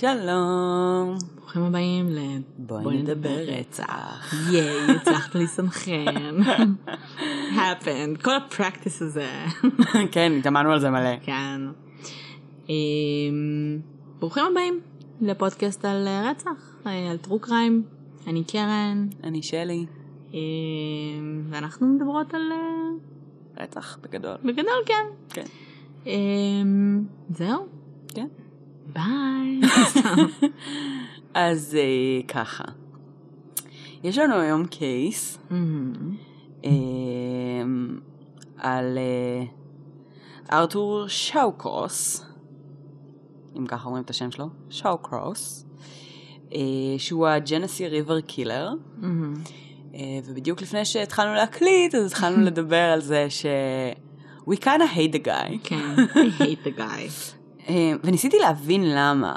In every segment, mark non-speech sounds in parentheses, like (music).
שלום. ברוכים הבאים ל... בואי נדבר רצח. ייי, הצלחת לסנכרן. (laughs) happened, כל הפרקטיס הזה. (laughs) כן, התאמנו על זה מלא. כן. אמ, ברוכים הבאים לפודקאסט על אה, רצח, אה, על טרו קריים. אני קרן, אני שלי. אמ, ואנחנו מדברות על... אה, רצח בגדול. בגדול כן. כן. אמ, זהו, כן. ביי. (laughs) אז אה, ככה. יש לנו היום case אמ, אה, על אה, ארתור שאוקרוס, אם ככה אומרים את השם שלו, שאוקרוס, אה, שהוא הג'נסי ריבר קילר. אמ, ובדיוק לפני שהתחלנו להקליט, אז התחלנו (laughs) לדבר על זה ש... We kind of hate the guy. כן, I hate the guy. (laughs) אה, וניסיתי להבין למה.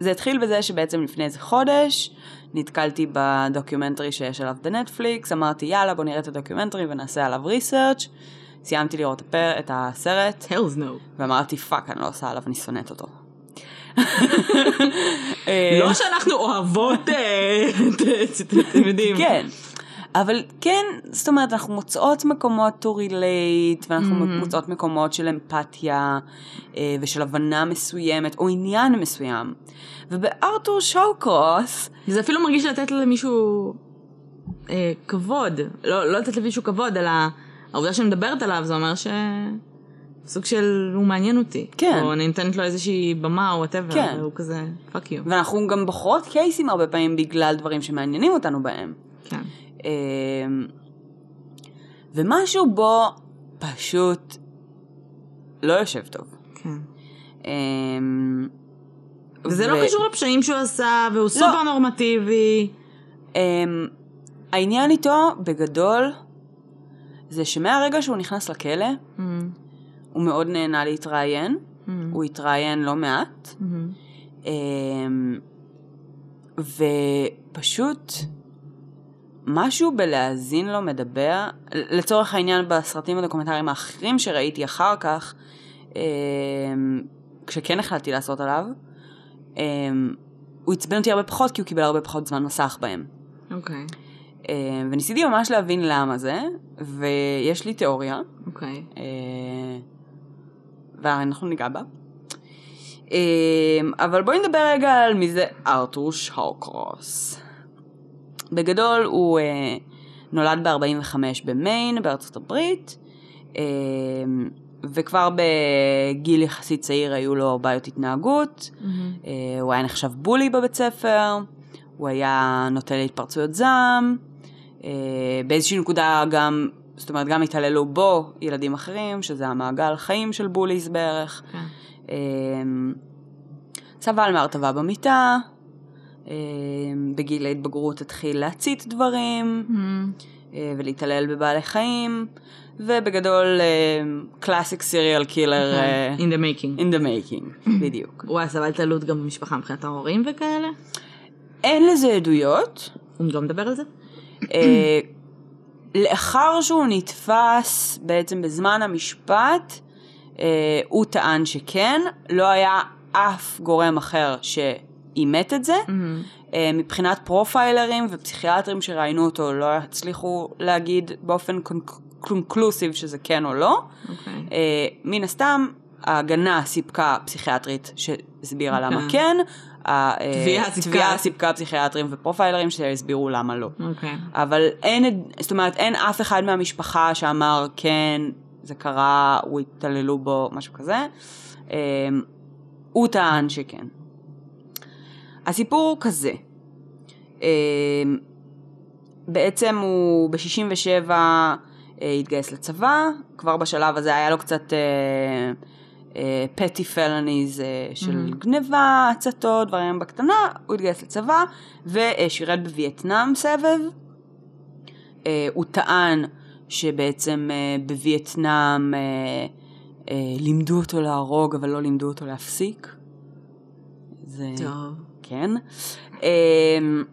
זה התחיל בזה שבעצם לפני איזה חודש נתקלתי ב documentary שיש עליו בנטפליקס, אמרתי יאללה בוא נראה את ה documentary ונעשה עליו research, סיימתי לראות הפר- את הסרט, Hells no. ואמרתי fuck אני לא עושה עליו, אני שונאת אותו. (laughs) לא שאנחנו אוהבות, אה, את- את- אתם יודעים. כן. אבל כן, זאת אומרת, אנחנו מוצאות מקומות to relate, ואנחנו Mhm. מוצאות מקומות של אמפתיה, אה, ושל הבנה מסוימת, או עניין מסוים. ובארתור שואוקרוס, זה אפילו מרגיש לתת למישהו אה, כבוד. לא לא לתת למישהו כבוד, אלא העובדה שאני מדברת עליו, זה אומר ש... סוג של הוא מעניין אותי. כן. או אני נותנת לו איזושהי במה או וואטאבר, כן. והוא כזה, Fuck you. ואנחנו גם בוחרות קייסים הרבה פעמים בגלל דברים שמעניינים אותנו בהם. אה, ומשהו בו פשוט לא יושב טוב. כן. אה, וזה ו- לא קשור לפשעים שהוא עשה, והוא סופר נורמטיבי. אמ, העניין איתו, בגדול, זה שמהרגע שהוא נכנס לכלא, מממ, הוא מאוד נהנה להתראיין, mm, הוא התראיין לא מעט, mm. um, ופשוט משהו בלהאזין לו מדבר, לצורך העניין בסרטים הדוקומנטריים האחרים שראיתי אחר כך, um, כשכן החלטתי לעשות עליו, um, הוא עצבן אותי הרבה פחות כי הוא קיבל הרבה פחות זמן מסך בהם. אוקיי, אה, וניסיתי ממש להבין למה זה, ויש לי תיאוריה, אוקיי. אה, ואנחנו ניגע בה. אבל בואי נדבר רגע על מי זה ארתור שאוקרוס. בגדול הוא אה, נולד ב-45 במיין בארצות הברית, אה, וכבר בגיל יחסית צעיר היו לו בעיות התנהגות, מהמם. אה, הוא היה נחשב בולי בבית ספר, הוא היה נוטה להתפרצויות זעם, אה, באיזושהי נקודה גם, זאת אומרת, גם התעללו בו ילדים אחרים, שזה המעגל חיים של בוליס בערך. כן. אה, סבל מהרטבה במיטה, בגיל ההתבגרות התחיל להצית דברים. אה, ולהתעלל בבעלי חיים, ובגדול קלאסיק סיריאל קילר. In the making. in the making, בדיוק. (laughs) הוא היה סבל התעללות גם במשפחה מבחינת ההורים וכאלה? אין לזה עדויות. הוא לא מדבר על זה? אה, לאחר שהוא נתפס בעצם בזמן המשפט, אה, הוא טען שכן, לא היה אף גורם אחר שאימת את זה. אה, מבחינת פרופיילרים ופסיכיאטרים שראיינו אותו לא הצליחו להגיד באופן קונקלוסיב שזה כן או לא. אוקיי. אה, מן הסתם, ההגנה סיפקה פסיכיאטרית שהסבירה למה כן. התביעה תביעה סיפקה- פסיכיאטרים ופרופיילרים שהסבירו למה לא. אוקיי. אבל אין, זאת אומרת, אין אף אחד מהמשפחה שאמר כן, זה קרה, הוא התעללו בו, משהו כזה. הוא טען שכן. הסיפור הוא כזה. אמ, בעצם הוא ב-67 התגייס לצבא, כבר בשלב הזה היה לו קצת פטי פלניז של Mhm. גניבה, הצתות, דברים בקטנה, הוא התגייס לצבא ושירת בווייטנאם סבב. אה, הוא טען שבעצם אה, בווייטנאם אה, אה, לימדו אותו להרוג אבל לא לימדו אותו להפסיק. זה... טוב. כן. אמ,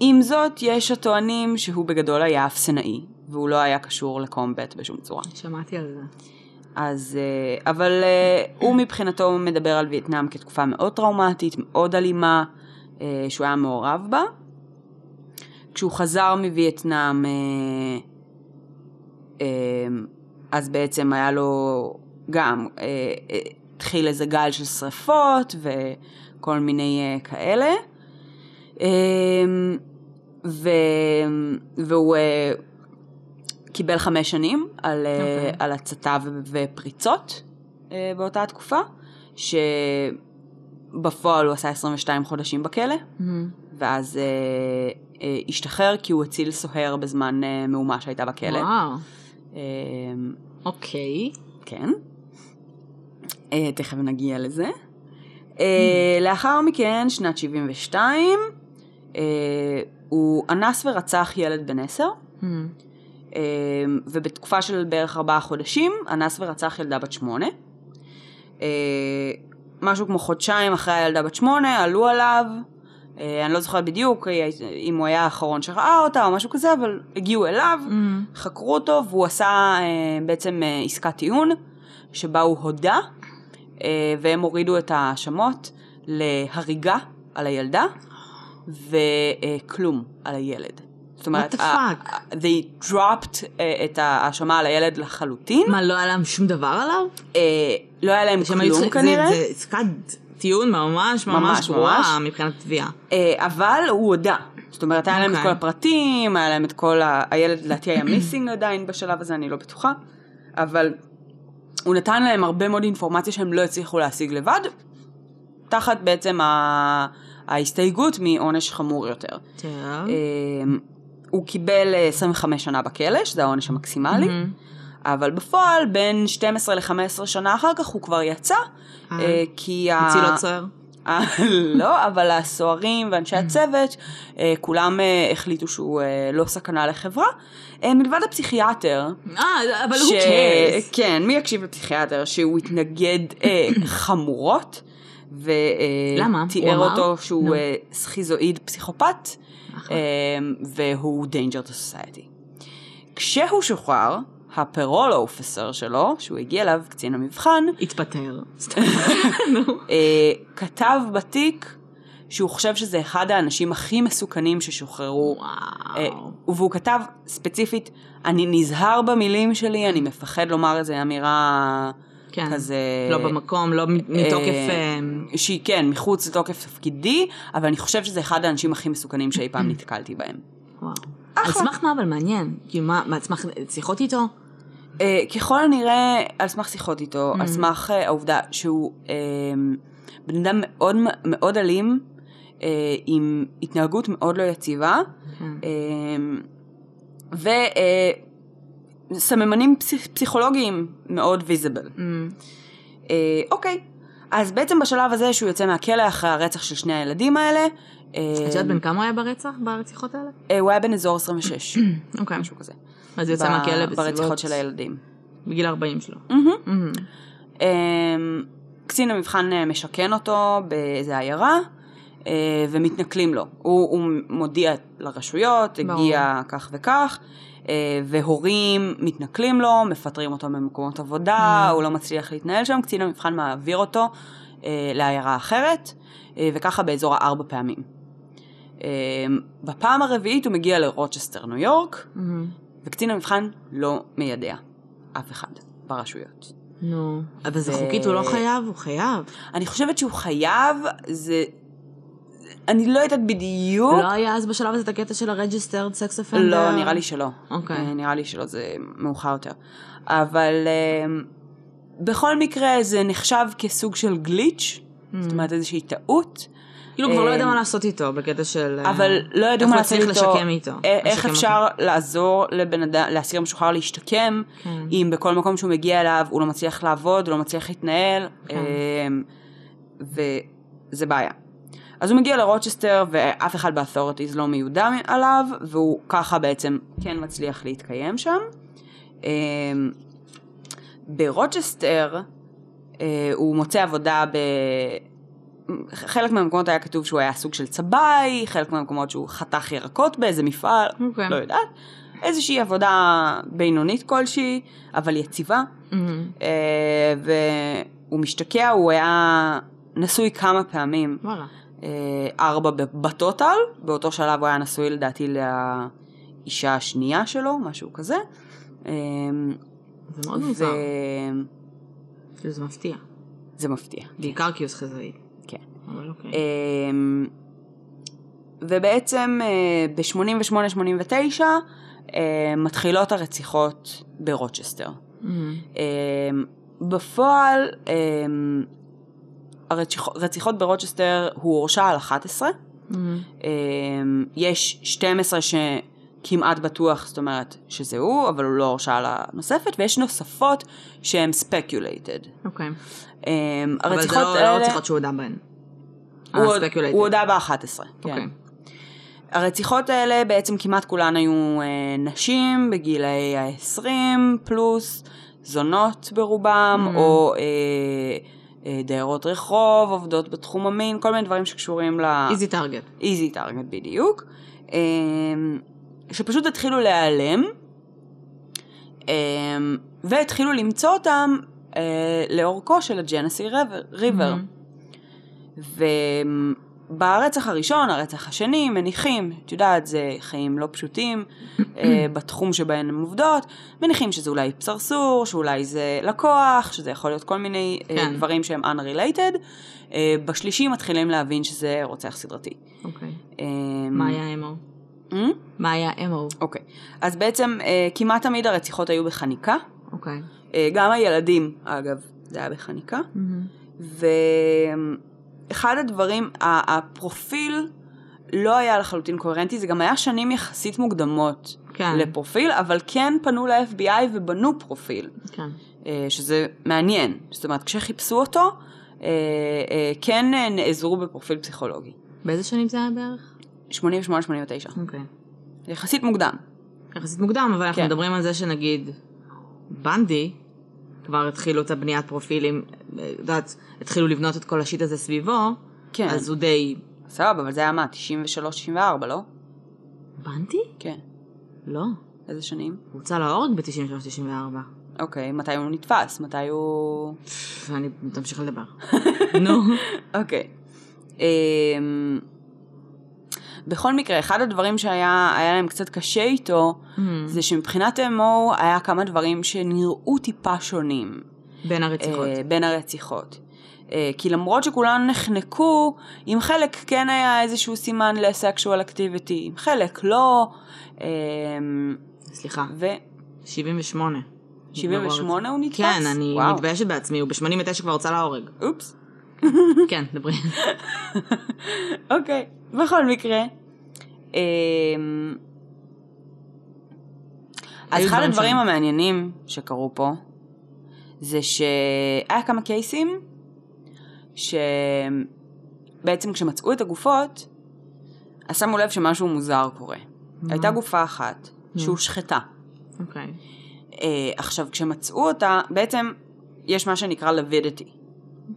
עם זאת, יש הטוענים שהוא בגדול היה אפסנאי, והוא לא היה קשור לקומבט בשום צורה. שמעתי על זה. אז, אה, אבל אה, הוא מבחינתו מדבר על וייטנאם כתקופה מאוד טראומטית, מאוד אלימה, אה, שהוא היה מעורב בה. כשהוא חזר מווייטנאם, אז בעצם היה לו גם, התחיל איזה גל של שריפות וכל מיני אה, כאלה. אה, ו, והוא אה, קיבל חמש שנים על, אה, אוקיי. על הצתה ופריצות באותה תקופה, שבפועל הוא עשה 22 חודשים בכלא, מהמם. ואז אה, אה, השתחרר כי הוא הציל סוהר בזמן אה, מהומה שהייתה בכלא. וואו, אה, אוקיי. כן. אה, תכף נגיע לזה. אה, לאחר מכן, שנת 72, אה, הוא אנס ורצח ילד בן עשר, מהמם. אה, ובתקופה של בערך ארבעה חודשים, אנס ורצח ילדה בת שמונה. אה, משהו כמו חודשיים אחרי הילדה בת שמונה, עלו עליו, אני לא זוכרת בדיוק אם הוא היה האחרון שראה אותה או משהו כזה, אבל הגיעו אליו, מהמם. חקרו אותו והוא עשה בעצם עסקת טיעון שבה הוא הודה והם הורידו את ההאשמות להריגה על הילדה וכלום על הילד. זאת אומרת? ה- they dropped אה, את ההאשמה על הילד לחלוטין. מה, לא היה להם שום דבר עליו? אה, לא היה להם היו כלום צריכים- כנראה, זה זה עסקת טיעון ממש ממש, גרועה. מבחינת תביעה. אה, אבל הוא הודה. זאת אומרת, היה להם את אוקיי. כל הפרטים, היה להם את כל ה... הילד לדעתי היה (clears throat) מיסינג עדיין בשלב הזה, אני לא בטוחה. אבל הוא נתן להם הרבה מאוד אינפורמציה שהם לא הצליחו להשיג לבד, תחת בעצם ה... ההסתייגות מעונש חמור יותר. אה, הוא קיבל אה, 25 שנה בכלא, שזה העונש המקסימלי. אבל בפועל בין 12 ל-15 שנה אחר כך הוא כבר יצא, אה. אה, כי... ה- הציל עוד סוהר? (laughs) לא, אבל הסוהרים ואנשי הצוות, אה, כולם אה, החליטו שהוא אה, לא סכנה לחברה, מלבד הפסיכיאטר. אה, אבל הוא cares. כן, מי יקשיב לפסיכיאטר? שהוא התנגד (coughs) חמורות? ותיאר? אותו שהוא סכיזואיד פסיכופת, אחלה. אה, והוא danger to society. כשהוא שוחרר, הפרול אופסר שלו, שהוא הגיע אליו, קצין המבחן, התפטר. סתם. (laughs) נו. אה, כתב בתיק שהוא חושב שזה אחד האנשים הכי מסוכנים ששוחררו. אה, וואו. והוא כתב ספציפית, אני נזהר במילים שלי, אני מפחד לומר איזה אמירה כן. כזה... לא במקום, לא מתוקף... אה, אה, שהיא כן, מחוץ לתוקף תפקידי, אבל אני חושב שזה אחד האנשים הכי מסוכנים שאי פעם (clears throat) נתקלתי בהם. וואו. על סמך מה אבל מעניין? כאילו מה, על סמך שיחות איתו? אה, ככל הנראה, על סמך שיחות איתו, Mm. על סמך אה, העובדה שהוא אה, בן אדם מאוד מאוד אלים, אה, עם התנהגות מאוד לא יציבה, כן. וסממנים פסיכולוגיים מאוד ויזיבל. אמ, אוקיי, אז בעצם בשלב הזה שהוא יוצא מהכלא אחרי הרצח של שני הילדים האלה, אה, את יודעת בן כמה הוא היה ברצח, ברציחות האלה? אה, הוא היה בן אזור 26, (clears throat) אוקיי. משהו כזה. אז יוצא מהכלא ברציחות בסביבות... של הילדים. בגיל 40 שלו. אמ, קצין המבחן אה, משכן אותו באיזה עיירה, אה, ומתנכלים לו. הוא, הוא מודיע לרשויות. הגיע כך וכך, אה, והורים מתנכלים לו, מפטרים אותו ממקומות עבודה, Mm. הוא לא מצליח להתנהל שם, קצין המבחן מעביר אותו אה, לעיירה אחרת, אה, וככה באזור הארבע פעמים. אה, בפעם הרביעית הוא מגיע לרוצ'סטר, ניו יורק, אמ, וקצין המבחן לא מיידע אף אחד ברשויות. נו. אבל זה חוקית, הוא לא חייב? הוא חייב. אני חושבת שהוא חייב, זה... אני לא יודעת בדיוק. לא היה אז בשלב הזה את הקטע של ה registered sex offender? לא, נראה לי שלא. אוקיי. אה, נראה לי שלא, זה מאוחר יותר. אבל אה, בכל מקרה זה נחשב כסוג של glitch, זאת אומרת איזושהי טעות, כאילו כבר לא יודע מה לעשות איתו בקטע של... אה, אבל לא ידעו מה לעשות איתו. לשקם איתו. אה, איך אפשר לעזור לבן אדם, לאסיר משוחרר להשתקם, כן. אם בכל מקום שהוא מגיע אליו הוא לא מצליח לעבוד, הוא לא מצליח להתנהל, כן. אה, וזה בעיה. אז הוא מגיע לרוצ'סטר ואף אחד באתורטיז לא מיודע עליו, והוא ככה בעצם כן מצליח להתקיים שם. אה, ברוצ'סטר אה, הוא מוצא עבודה ב... חלק מהמקומות היה כתוב שהוא היה סוג של צבעי, חלק מהמקומות שהוא חתך ירקות באיזה מפעל, אוקיי. לא יודעת. איזושהי עבודה בינונית כלשהי, אבל יציבה. מהמם. אה, והוא משתקע, הוא היה נשוי כמה פעמים. וואלה. אה, ארבע בטוטל, באותו שלב הוא היה נשוי לדעתי לאישה השנייה שלו, משהו כזה. אה, זה מאוד מוזר. וזה זה מפתיע. מפתיע. בעיקר כי הוא סכזאי. אוקיי. אמ, ובעצם ב-88-89 מתחילות הרציחות ברוצ'סטר. מממ. אמ, בפועל אמ, הרציחות רציחות ברוצ'סטר הוא הורשע על 11. מממ. אמ, יש 12 שכמעט בטוח, זאת אומרת שזה הוא, אבל הוא לא הורשע על הנוספת, ויש נוספות שהן speculated. אוקיי. אמ, אבל זה הרציחות לא לא האלה... רציחות שהוא הודה בהן. הוא אה. הוא הודה ב-11, כן. אוקיי. הרציחות האלה בעצם כמעט כולן היו אה, נשים בגילאי ה-20 פלוס, זונות ברובם, Mm. או אה, אה, דיירות רחוב, עובדות בתחום המין, כל מיני דברים שקשורים ל... איזי טארגט. איזי טארגט בדיוק, אה, שפשוט התחילו להיעלם, אה, והתחילו למצוא אותם אה, לאורכו של הג'נסי ריבר. וברצח הראשון, הרצח השני, מניחים, את יודעת, זה חיים לא פשוטים אה, (clears throat) בתחום שבהן הן עובדות, מניחים שזה אולי פסרסור, שאולי זה לקוח, שזה יכול להיות כל מיני אה, כן. דברים שהם unrelated. אה, בשלישי מתחילים להבין שזה רוצח סדרתי. אוקיי. מה היה אמו? מה היה אמו? אוקיי. אז בעצם אה, כמעט תמיד הרציחות היו בחניקה. אוקיי. גם הילדים, אגב, זה היה בחניקה. מהמם. ואחד הדברים, הפרופיל לא היה לחלוטין קוהרנטי, זה גם היה שנים יחסית מוקדמות כן. לפרופיל, אבל כן פנו ל-FBI ובנו פרופיל, כן. אה, שזה מעניין. זאת אומרת, כשחיפשו אותו, אה, אה, כן נעזרו בפרופיל פסיכולוגי. באיזה שנים זה היה בערך? 88-89. אוקיי. יחסית מוקדם. יחסית מוקדם, אבל אנחנו כן. מדברים על זה שנגיד בנדי כבר התחילו את הבניית פרופילים, את יודעת, התחילו לבנות את כל השיט הזה סביבו, כן. אז הוא די... סבבה, אבל זה היה מה? 93-94, לא? בנדי? כן. לא. איזה שנים? הוא הוצא להורג ב-93-94. אוקיי, מתי הוא נתפס? מתי הוא... ואני תמשיך לדבר. (laughs) נו. אוקיי. בכל מקרה, אחד הדברים שהיה היה להם קצת קשה איתו, זה שמבחינת אמו היה כמה דברים שנראו טיפה שונים. בין הרציחות. אה, בין הרציחות. אה, כי למרות שכולן נחנקו, עם חלק כן היה איזשהו סימן לסקשואל אקטיביטי, עם חלק לא. אמ, סליחה, ו... 78. 78 הוא נתפס? כן, אני וואו. מתביישת בעצמי, הוא ב-89 כבר הוצא להורג. אופס. כן, דברי. (laughs) אוקיי, בכל מקרה. אמ, אז אחד דברים הדברים שונים. המעניינים שקרו פה, זה שהיה כמה קייסים, שבעצם כשמצאו את הגופות, אז שמו לב שמשהו מוזר קורה. הייתה גופה אחת שהושחתה. אוקיי. אה, עכשיו, כשמצאו אותה, בעצם יש מה שנקרא לוידיטי.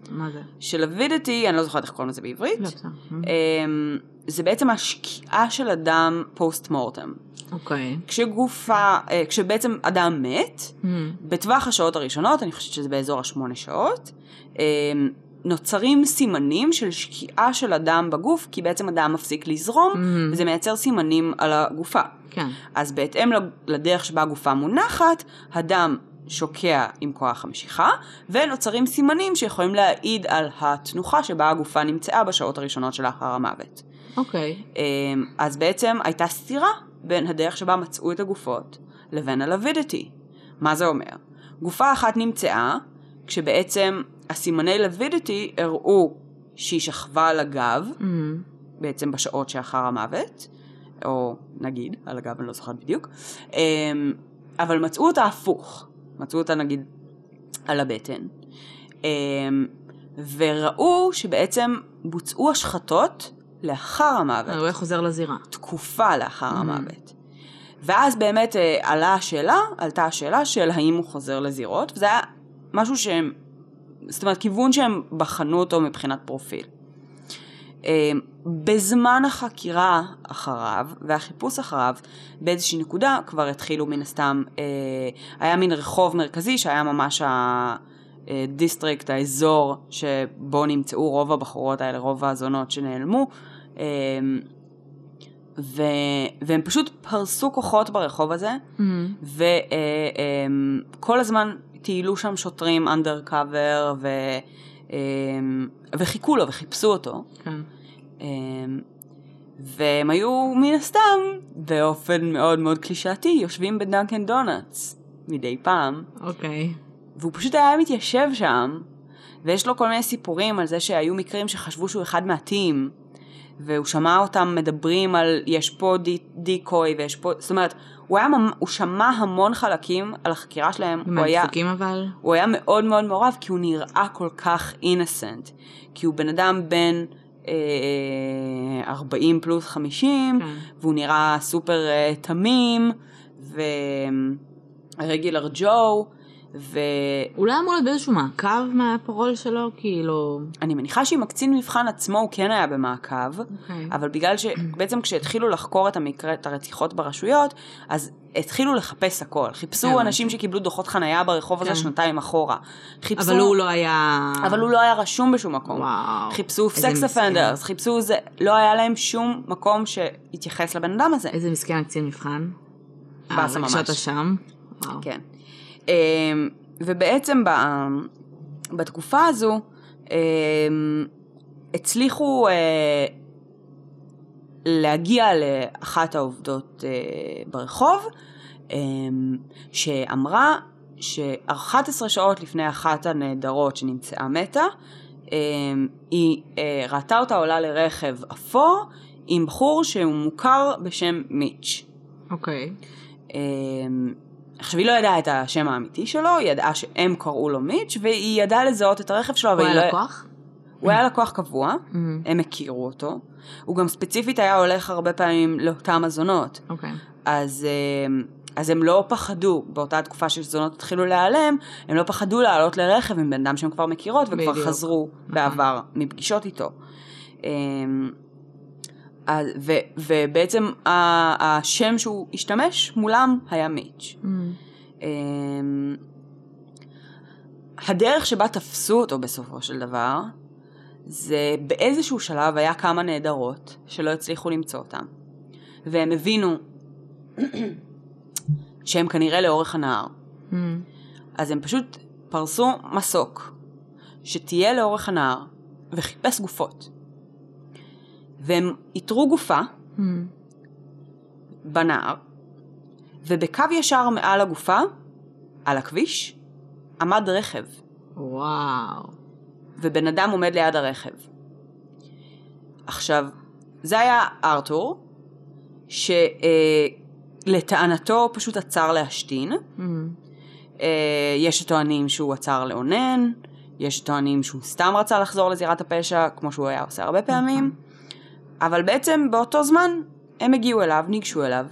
מה זה? שלוידיטי, אני לא זוכרת איך קוראים לזה בעברית, לא, בסדר. אמ, זה בעצם השקיעה של אדם פוסט מורטם. אוקיי. כשגופה, אה, כשבעצם אדם מת, אמ, בטווח השעות הראשונות, אני חושבת שזה באזור השמונה שעות, אמ, נוצרים סימנים של שקיעה של אדם בגוף, כי בעצם אדם מפסיק לזרום, אמ, וזה מייצר סימנים על הגופה. כן. אז בהתאם לדרך שבה הגופה מונחת, הדם שוקע עם כוח המשיכה, ונוצרים סימנים שיכולים להעיד על התנוחה שבה הגופה נמצאה בשעות הראשונות שלאחר המוות. אוקיי. אמ, אז בעצם הייתה סתירה בין הדרך שבה מצאו את הגופות לבין הלווידיטי. מה זה אומר? גופה אחת נמצאה, כשבעצם הסימני לווידיטי הראו שהיא שכבה על הגב, אמ, בעצם בשעות שאחר המוות, או נגיד, על הגב, אני לא זוכרת בדיוק, אמ, אבל מצאו אותה הפוך, מצאו אותה נגיד על הבטן, אמ, וראו שבעצם בוצעו השחתות לאחר המוות, היה חוזר לזירה. תקופה לאחר המוות. ואז באמת אה, עלה השאלה, עלתה השאלה של האם הוא חוזר לזירות, וזה היה משהו שהם, זאת אומרת, כיוון שהם בחנו אותו מבחינת פרופיל. אה, בזמן החקירה אחריו והחיפוש אחריו, באיזושהי נקודה כבר התחילו מן הסתם, אה, היה מין רחוב מרכזי שהיה ממש ה district, האזור שבו נמצאו רוב הבחורות האלה, רוב הזונות שנעלמו. אה, ו, והם פשוט פרסו כוחות ברחוב הזה, מממ. וכל הזמן טיילו שם שוטרים undercover, ו, אמ, וחיכו לו וחיפשו אותו. כן. אמ, והם היו מן הסתם, באופן מאוד מאוד קלישאתי, יושבים בדנקן דונלדס מדי פעם, אוקיי. והוא פשוט היה מתיישב שם, ויש לו כל מיני סיפורים על זה שהיו מקרים שחשבו שהוא אחד מהטים, והוא שמע אותם מדברים על יש פה די, דיקוי ויש פה, זאת אומרת, הוא, היה, הוא שמע המון חלקים על החקירה שלהם, מהדפוקים אבל? הוא היה מאוד מאוד מעורב כי הוא נראה כל כך אינסנט, כי הוא בן אדם בן 40 פלוס 50, כן. והוא נראה סופר אה, תמים, ורגילר ג'ו, הוא לא אמור להיות באיזשהו מעקב מהפרול שלו? כאילו... מניחה שעם הקצין מבחן עצמו הוא כן היה במעקב, אוקיי. אבל בגלל שבעצם (clears throat) כשהתחילו לחקור את המקרה, את הרציחות ברשויות, אז התחילו לחפש הכל. חיפשו הבנתי. אנשים שקיבלו דוחות חנייה ברחוב הזה כן. שנתיים אחורה. חיפשו... אבל הוא לא היה... אבל הוא לא היה רשום בשום מקום. וואו. חיפשו סקס. אפנדרס, חיפשו זה, לא היה להם שום מקום שהתייחס לבן אדם הזה. איזה מסכן הקצין מבחן. באסה אה, ממש. כשאתה שם. וואו. כן. אמ, ובעצם ב, בתקופה הזו אמ, הצליחו אה, להגיע לאחת העובדות אה, ברחוב, אמ, שאמרה ש-11 שעות לפני אחת הנעדרות שנמצאה מתה, היא אה, ראתה אותה עולה לרכב אפור עם בחור שהוא מוכר בשם מיץ'. אוקיי. אמ, עכשיו היא לא ידעה את השם האמיתי שלו, היא ידעה שהם קראו לו מיץ', והיא ידעה לזהות את הרכב שלו, הוא אבל היא היה לא... לקוח? הוא היה לקוח קבוע, Mm. הם הכירו אותו. הוא גם ספציפית היה הולך הרבה פעמים לאותם הזונות. אוקיי. אז, אמ, אז הם לא פחדו, באותה תקופה שזונות התחילו להיעלם, הם לא פחדו לעלות לרכב עם בן אדם שהם כבר מכירות, וכבר בדיוק. חזרו בעבר מפגישות איתו. ו- ובעצם השם שהוא השתמש מולם היה מיץ'. Mm. אמ, הדרך שבה תפסו אותו בסופו של דבר, זה באיזשהו שלב היה כמה נעדרות שלא הצליחו למצוא אותם. והם הבינו (clears throat) שהם כנראה לאורך הנהר. Mm. אז הם פשוט פרסו מסוק שתהיה לאורך הנהר וחיפש גופות. והם איתרו גופה Mm. בנהר, ובקו ישר מעל הגופה, על הכביש, עמד רכב, וואו. ובן אדם עומד ליד הרכב. עכשיו, זה היה ארתור, שלטענתו פשוט עצר להשתין. Mm. אה, יש שטוענים שהוא עצר לאונן, יש שטוענים שהוא סתם רצה לחזור לזירת הפשע, כמו שהוא היה עושה הרבה פעמים. אבל בעצם באותו זמן הם הגיעו אליו, ניגשו אליו,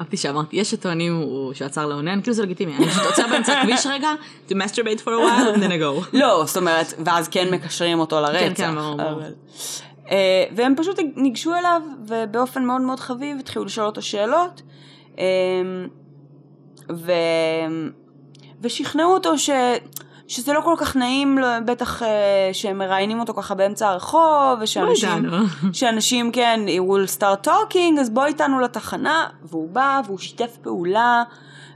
אהבתי שאמרתי, יש שטוענים הוא- שהוא עצר לאונן, כאילו זה לגיטימי, אני פשוט עוצר באמצע הכביש רגע, to masturbate for a while, and then I go. לא, זאת אומרת, ואז כן מקשרים אותו לרצח. כן, ברור, ברור. אה, והם פשוט ניגשו אליו, ובאופן מאוד מאוד חביב התחילו לשאול אותו שאלות, אה, ו... ושכנעו אותו ש... שזה לא כל כך נעים, בטח אה, שהם מראיינים אותו ככה באמצע הרחוב, ושאנשים... איתנו. (laughs) שאנשים כן, he will start talking, אז בוא איתנו לתחנה, והוא בא, והוא שיתף פעולה,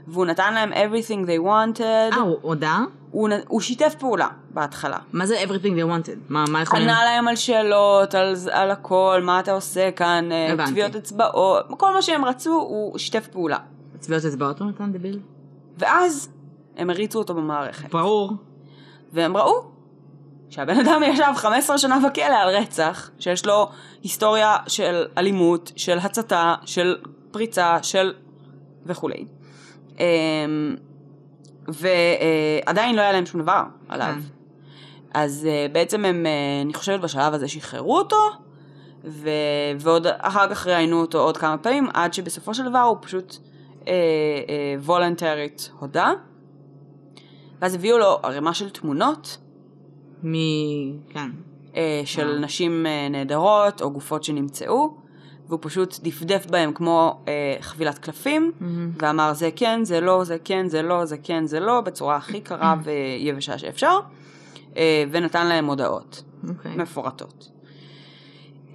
והוא נתן להם everything they wanted. אה, הוא הודה? הוא, הוא שיתף פעולה בהתחלה. מה זה everything they wanted? מה מה יכולים? ענה להם על שאלות, על, על הכל, מה אתה עושה כאן, אה, הבנתי. טביעות אצבעות, כל מה שהם רצו, הוא שיתף פעולה. צביעות אצבעות הוא נתן דביל? ואז הם הריצו אותו במערכת. ברור. והם ראו שהבן אדם ישב 15 שנה בכלא על רצח, שיש לו היסטוריה של אלימות, של הצתה, של פריצה, של וכולי. אמ, ועדיין לא היה להם שום דבר עליו. כן. אז אה, בעצם הם, אה, אני חושבת בשלב הזה שחררו אותו, ו... ועוד אחר כך ראיינו אותו עוד כמה פעמים, עד שבסופו של דבר הוא פשוט אה, אה, וולנטרית הודה. ואז הביאו לו ערימה של תמונות, מ... כן. אה, של וואו. נשים אה, נהדרות או גופות שנמצאו, והוא פשוט דפדף בהם כמו אה, חבילת קלפים, מהמם. ואמר זה כן, זה לא, זה כן, זה לא, זה כן, זה לא, בצורה הכי קרה ויבשה שאפשר, אה, ונתן להם הודעות אוקיי. מפורטות.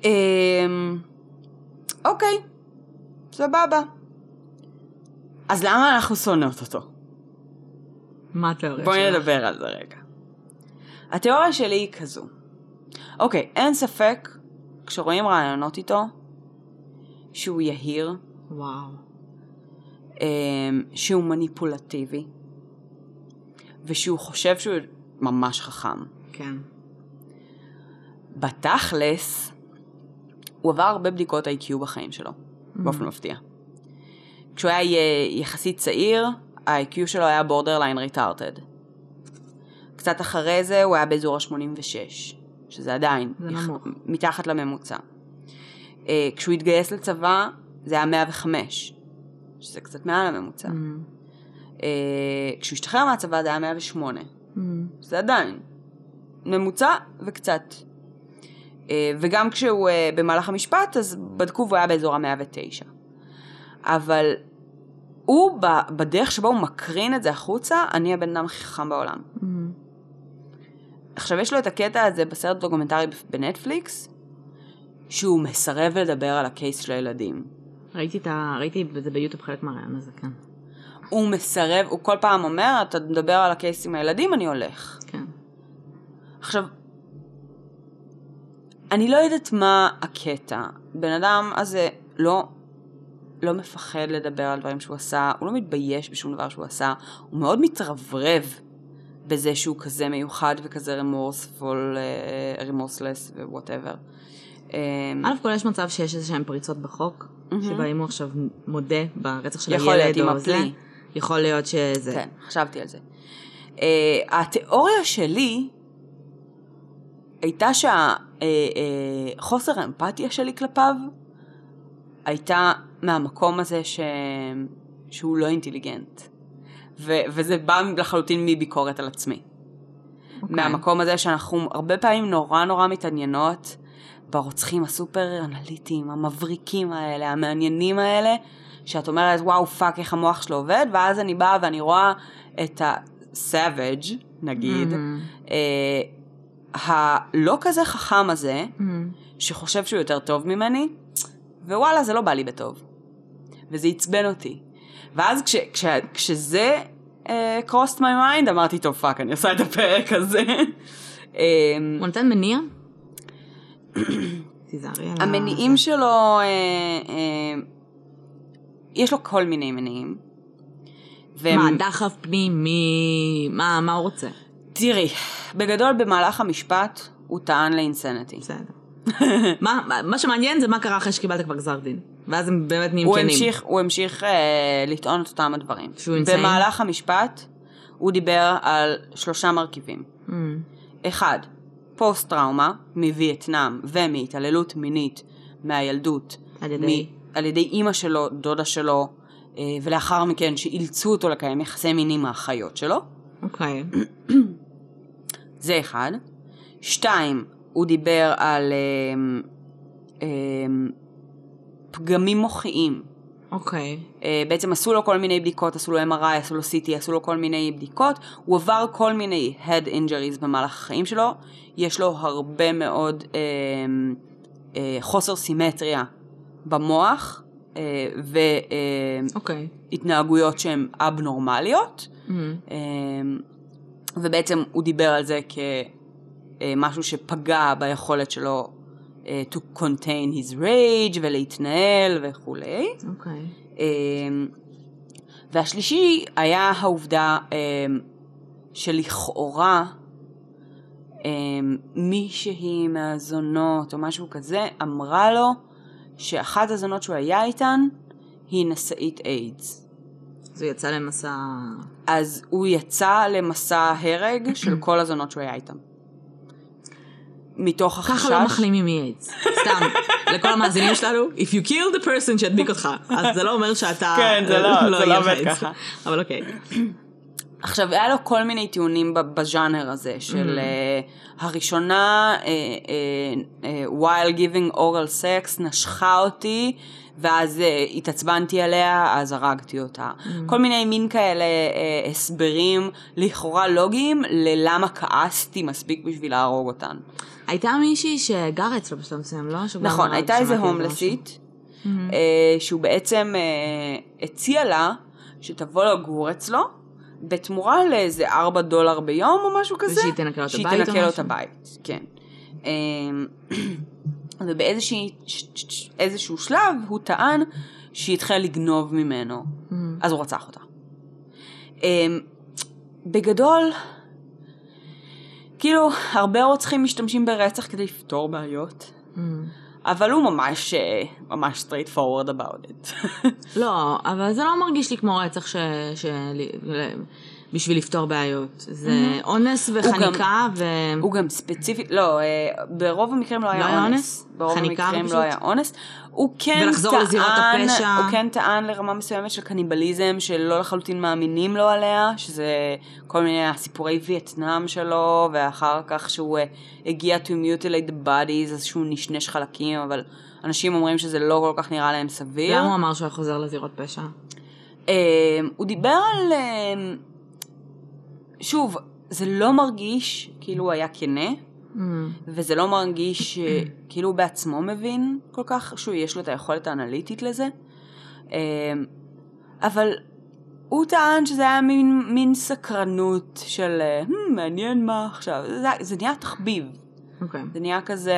אמ, אוקיי, סבבה. אז למה אנחנו שונאות אותו? מה התיאוריה בואי שלך? נדבר על זה רגע. התיאוריה שלי היא כזו. אוקיי, אין ספק, כשרואים רעיונות איתו, שהוא יהיר, וואו. אמ, שהוא מניפולטיבי, ושהוא חושב שהוא ממש חכם. כן. בתכלס, הוא עבר הרבה בדיקות IQ בחיים שלו, באופן מפתיע. כשהוא היה יחסית צעיר, ה-IQ שלו היה בורדרליין ריטארטד. קצת אחרי זה הוא היה באזור ה-86, שזה עדיין נמוך. מתחת לממוצע. אה, כשהוא התגייס לצבא, זה היה 105, שזה קצת מעל הממוצע. מממ. אה, כשהוא השתחרר מהצבא זה היה 108. מממ. זה עדיין ממוצע וקצת. אה, וגם כשהוא אה, במהלך המשפט, אז בדקו והוא היה באזור ה-109. אבל הוא, בדרך שבו הוא מקרין את זה החוצה, אני הבן אדם הכי חכם בעולם. מממ. עכשיו, יש לו את הקטע הזה בסרט דוקומנטרי בנטפליקס, שהוא מסרב לדבר על הקייס של הילדים. ראיתי את ה... ראיתי את זה ביוטיוב חלק מהרעיון הזה, כן. הוא מסרב, הוא כל פעם אומר, אתה מדבר על הקייס עם הילדים, אני הולך. כן. עכשיו, אני לא יודעת מה הקטע. בן אדם הזה לא, לא מפחד לדבר על דברים שהוא עשה, הוא לא מתבייש בשום דבר שהוא עשה, הוא מאוד מתרברב בזה שהוא כזה מיוחד וכזה רמורספול, remorseless ו whatever. א' כל יש מצב שיש איזה שהם פריצות בחוק, שבה אם הוא עכשיו מודה ברצח של הילד או זה. יכול להיות שזה... כן, חשבתי על זה. אה, התיאוריה שלי הייתה שהחוסר האמפתיה שלי כלפיו הייתה מהמקום הזה ש... שהוא לא אינטליגנט. ו... וזה בא לחלוטין מביקורת על עצמי. אוקיי. מהמקום הזה שאנחנו הרבה פעמים נורא נורא מתעניינות ברוצחים הסופר אנליטיים, המבריקים האלה, המעניינים האלה, שאת אומרת, וואו, fuck, איך המוח שלו עובד, ואז אני באה ואני רואה את ה-savage, נגיד, מממ. אה, הלא כזה חכם הזה, מממ. שחושב שהוא יותר טוב ממני, ווואלה, זה לא בא לי בטוב. וזה עצבן אותי. ואז כש, כש, כשזה אה, crossed my mind, אמרתי, טוב, fuck, אני עושה את הפרק הזה. אמ, הוא נותן מניע? (clears throat) המניעים שלו, אה, אה, יש לו כל מיני מניעים. מה, דחף פנימי? מה הוא רוצה? תראי, בגדול במהלך המשפט הוא טען ל insanity. בסדר. (laughs) מה- מה- שמעניין זה מה קרה אחרי שקיבלת כבר גזר דין. ואז הם באמת נהיים כנים. המשיך, הוא המשיך אה, לטעון את אותם הדברים. שהוא insane? במהלך המשפט הוא דיבר על שלושה מרכיבים. מהמם. אחד, פוסט טראומה מווייטנאם ומהתעללות מינית מהילדות. על ידי? מ- על ידי אימא שלו, דודה שלו, אה, ולאחר מכן שאילצו אותו לקיים יחסי מין עם האחיות שלו. אוקיי. (clears throat) זה אחד. שתיים, הוא דיבר על אה, אה, פגמים מוחיים. אוקיי. אה, בעצם עשו לו כל מיני בדיקות, עשו לו MRI, עשו לו CT, עשו לו כל מיני בדיקות. הוא עבר כל מיני head injuries במהלך החיים שלו. יש לו הרבה מאוד אה, אה, חוסר סימטריה במוח, אה, אוקיי. והתנהגויות שהן אבנורמליות. אמ, ובעצם הוא דיבר על זה כמשהו שפגע ביכולת שלו אה, to contain his rage ולהתנהל וכולי. אוקיי. אמ, והשלישי היה העובדה שלכאורה מישהי מהזונות או משהו כזה אמרה לו שאחת הזונות שהוא היה איתן היא נשאית איידס. אז הוא יצא למסע... אז הוא יצא למסע הרג של כל הזונות שהוא היה איתם. מתוך החשש. ככה לא מחלימים מאיידס. סתם, (laughs) לכל המאזינים שלנו, If you kill the person שהדביק אותך, אז זה לא אומר שאתה... (laughs) כן, זה לא- זה לא יהיה לך עובד. ככה. אבל אוקיי. עכשיו, היה לו כל מיני טיעונים בז'אנר הזה, של uh, הראשונה, uh, uh, uh, while giving oral sex, נשכה אותי, ואז uh, התעצבנתי עליה, אז הרגתי אותה. כל מיני מין כאלה uh, הסברים לכאורה לוגיים ללמה כעסתי מספיק בשביל להרוג אותן. הייתה מישהי שגרה אצלו בשלב מסוים, לא? נכון, הייתה איזה הומלסית, אה, שהוא בעצם אה, הציע לה שתבוא לגור אצלו, בתמורה לאיזה 4 דולר ביום או משהו כזה. ושהיא תנקה לו את שהיא הבית או תנקה לו את? הבית, כן. ובאיזשהו שלב הוא טען שהיא התחילה לגנוב ממנו, אז הוא רצח אותה. אה, בגדול, כאילו, הרבה רוצחים משתמשים ברצח כדי לפתור בעיות. Mm. אבל הוא ממש, אה, ממש straight forward about it. לא, אבל זה לא מרגיש לי כמו רצח ש... ש... בשביל לפתור בעיות. זה אונס וחניקה ו... הוא גם ספציפית, לא, אה, ברוב המקרים לא היה היה אונס. ברוב המקרים פשוט? לא היה אונס. הוא כן ולחזור טען, לזירות הפשע. הוא כן טען לרמה מסוימת של קניבליזם, שלא לחלוטין מאמינים לו עליה, שזה כל מיני הסיפורי וייטנאם שלו, ואחר כך שהוא אה, הגיע to mutilate the bodies, אז שהוא נשנש חלקים, אבל אנשים אומרים שזה לא כל כך נראה להם סביר. למה הוא אמר שהוא היה חוזר לזירות פשע? אה, הוא דיבר על... שוב, זה לא מרגיש כאילו הוא היה כנה, Mm. וזה לא מרגיש אה, כאילו הוא בעצמו מבין כל כך, שהוא יש לו את היכולת האנליטית לזה. אה, אבל הוא טען שזה היה מין, מין סקרנות של אה, "Hmm, מעניין מה עכשיו, זה, זה נהיה תחביב. אוקיי. זה נהיה כזה,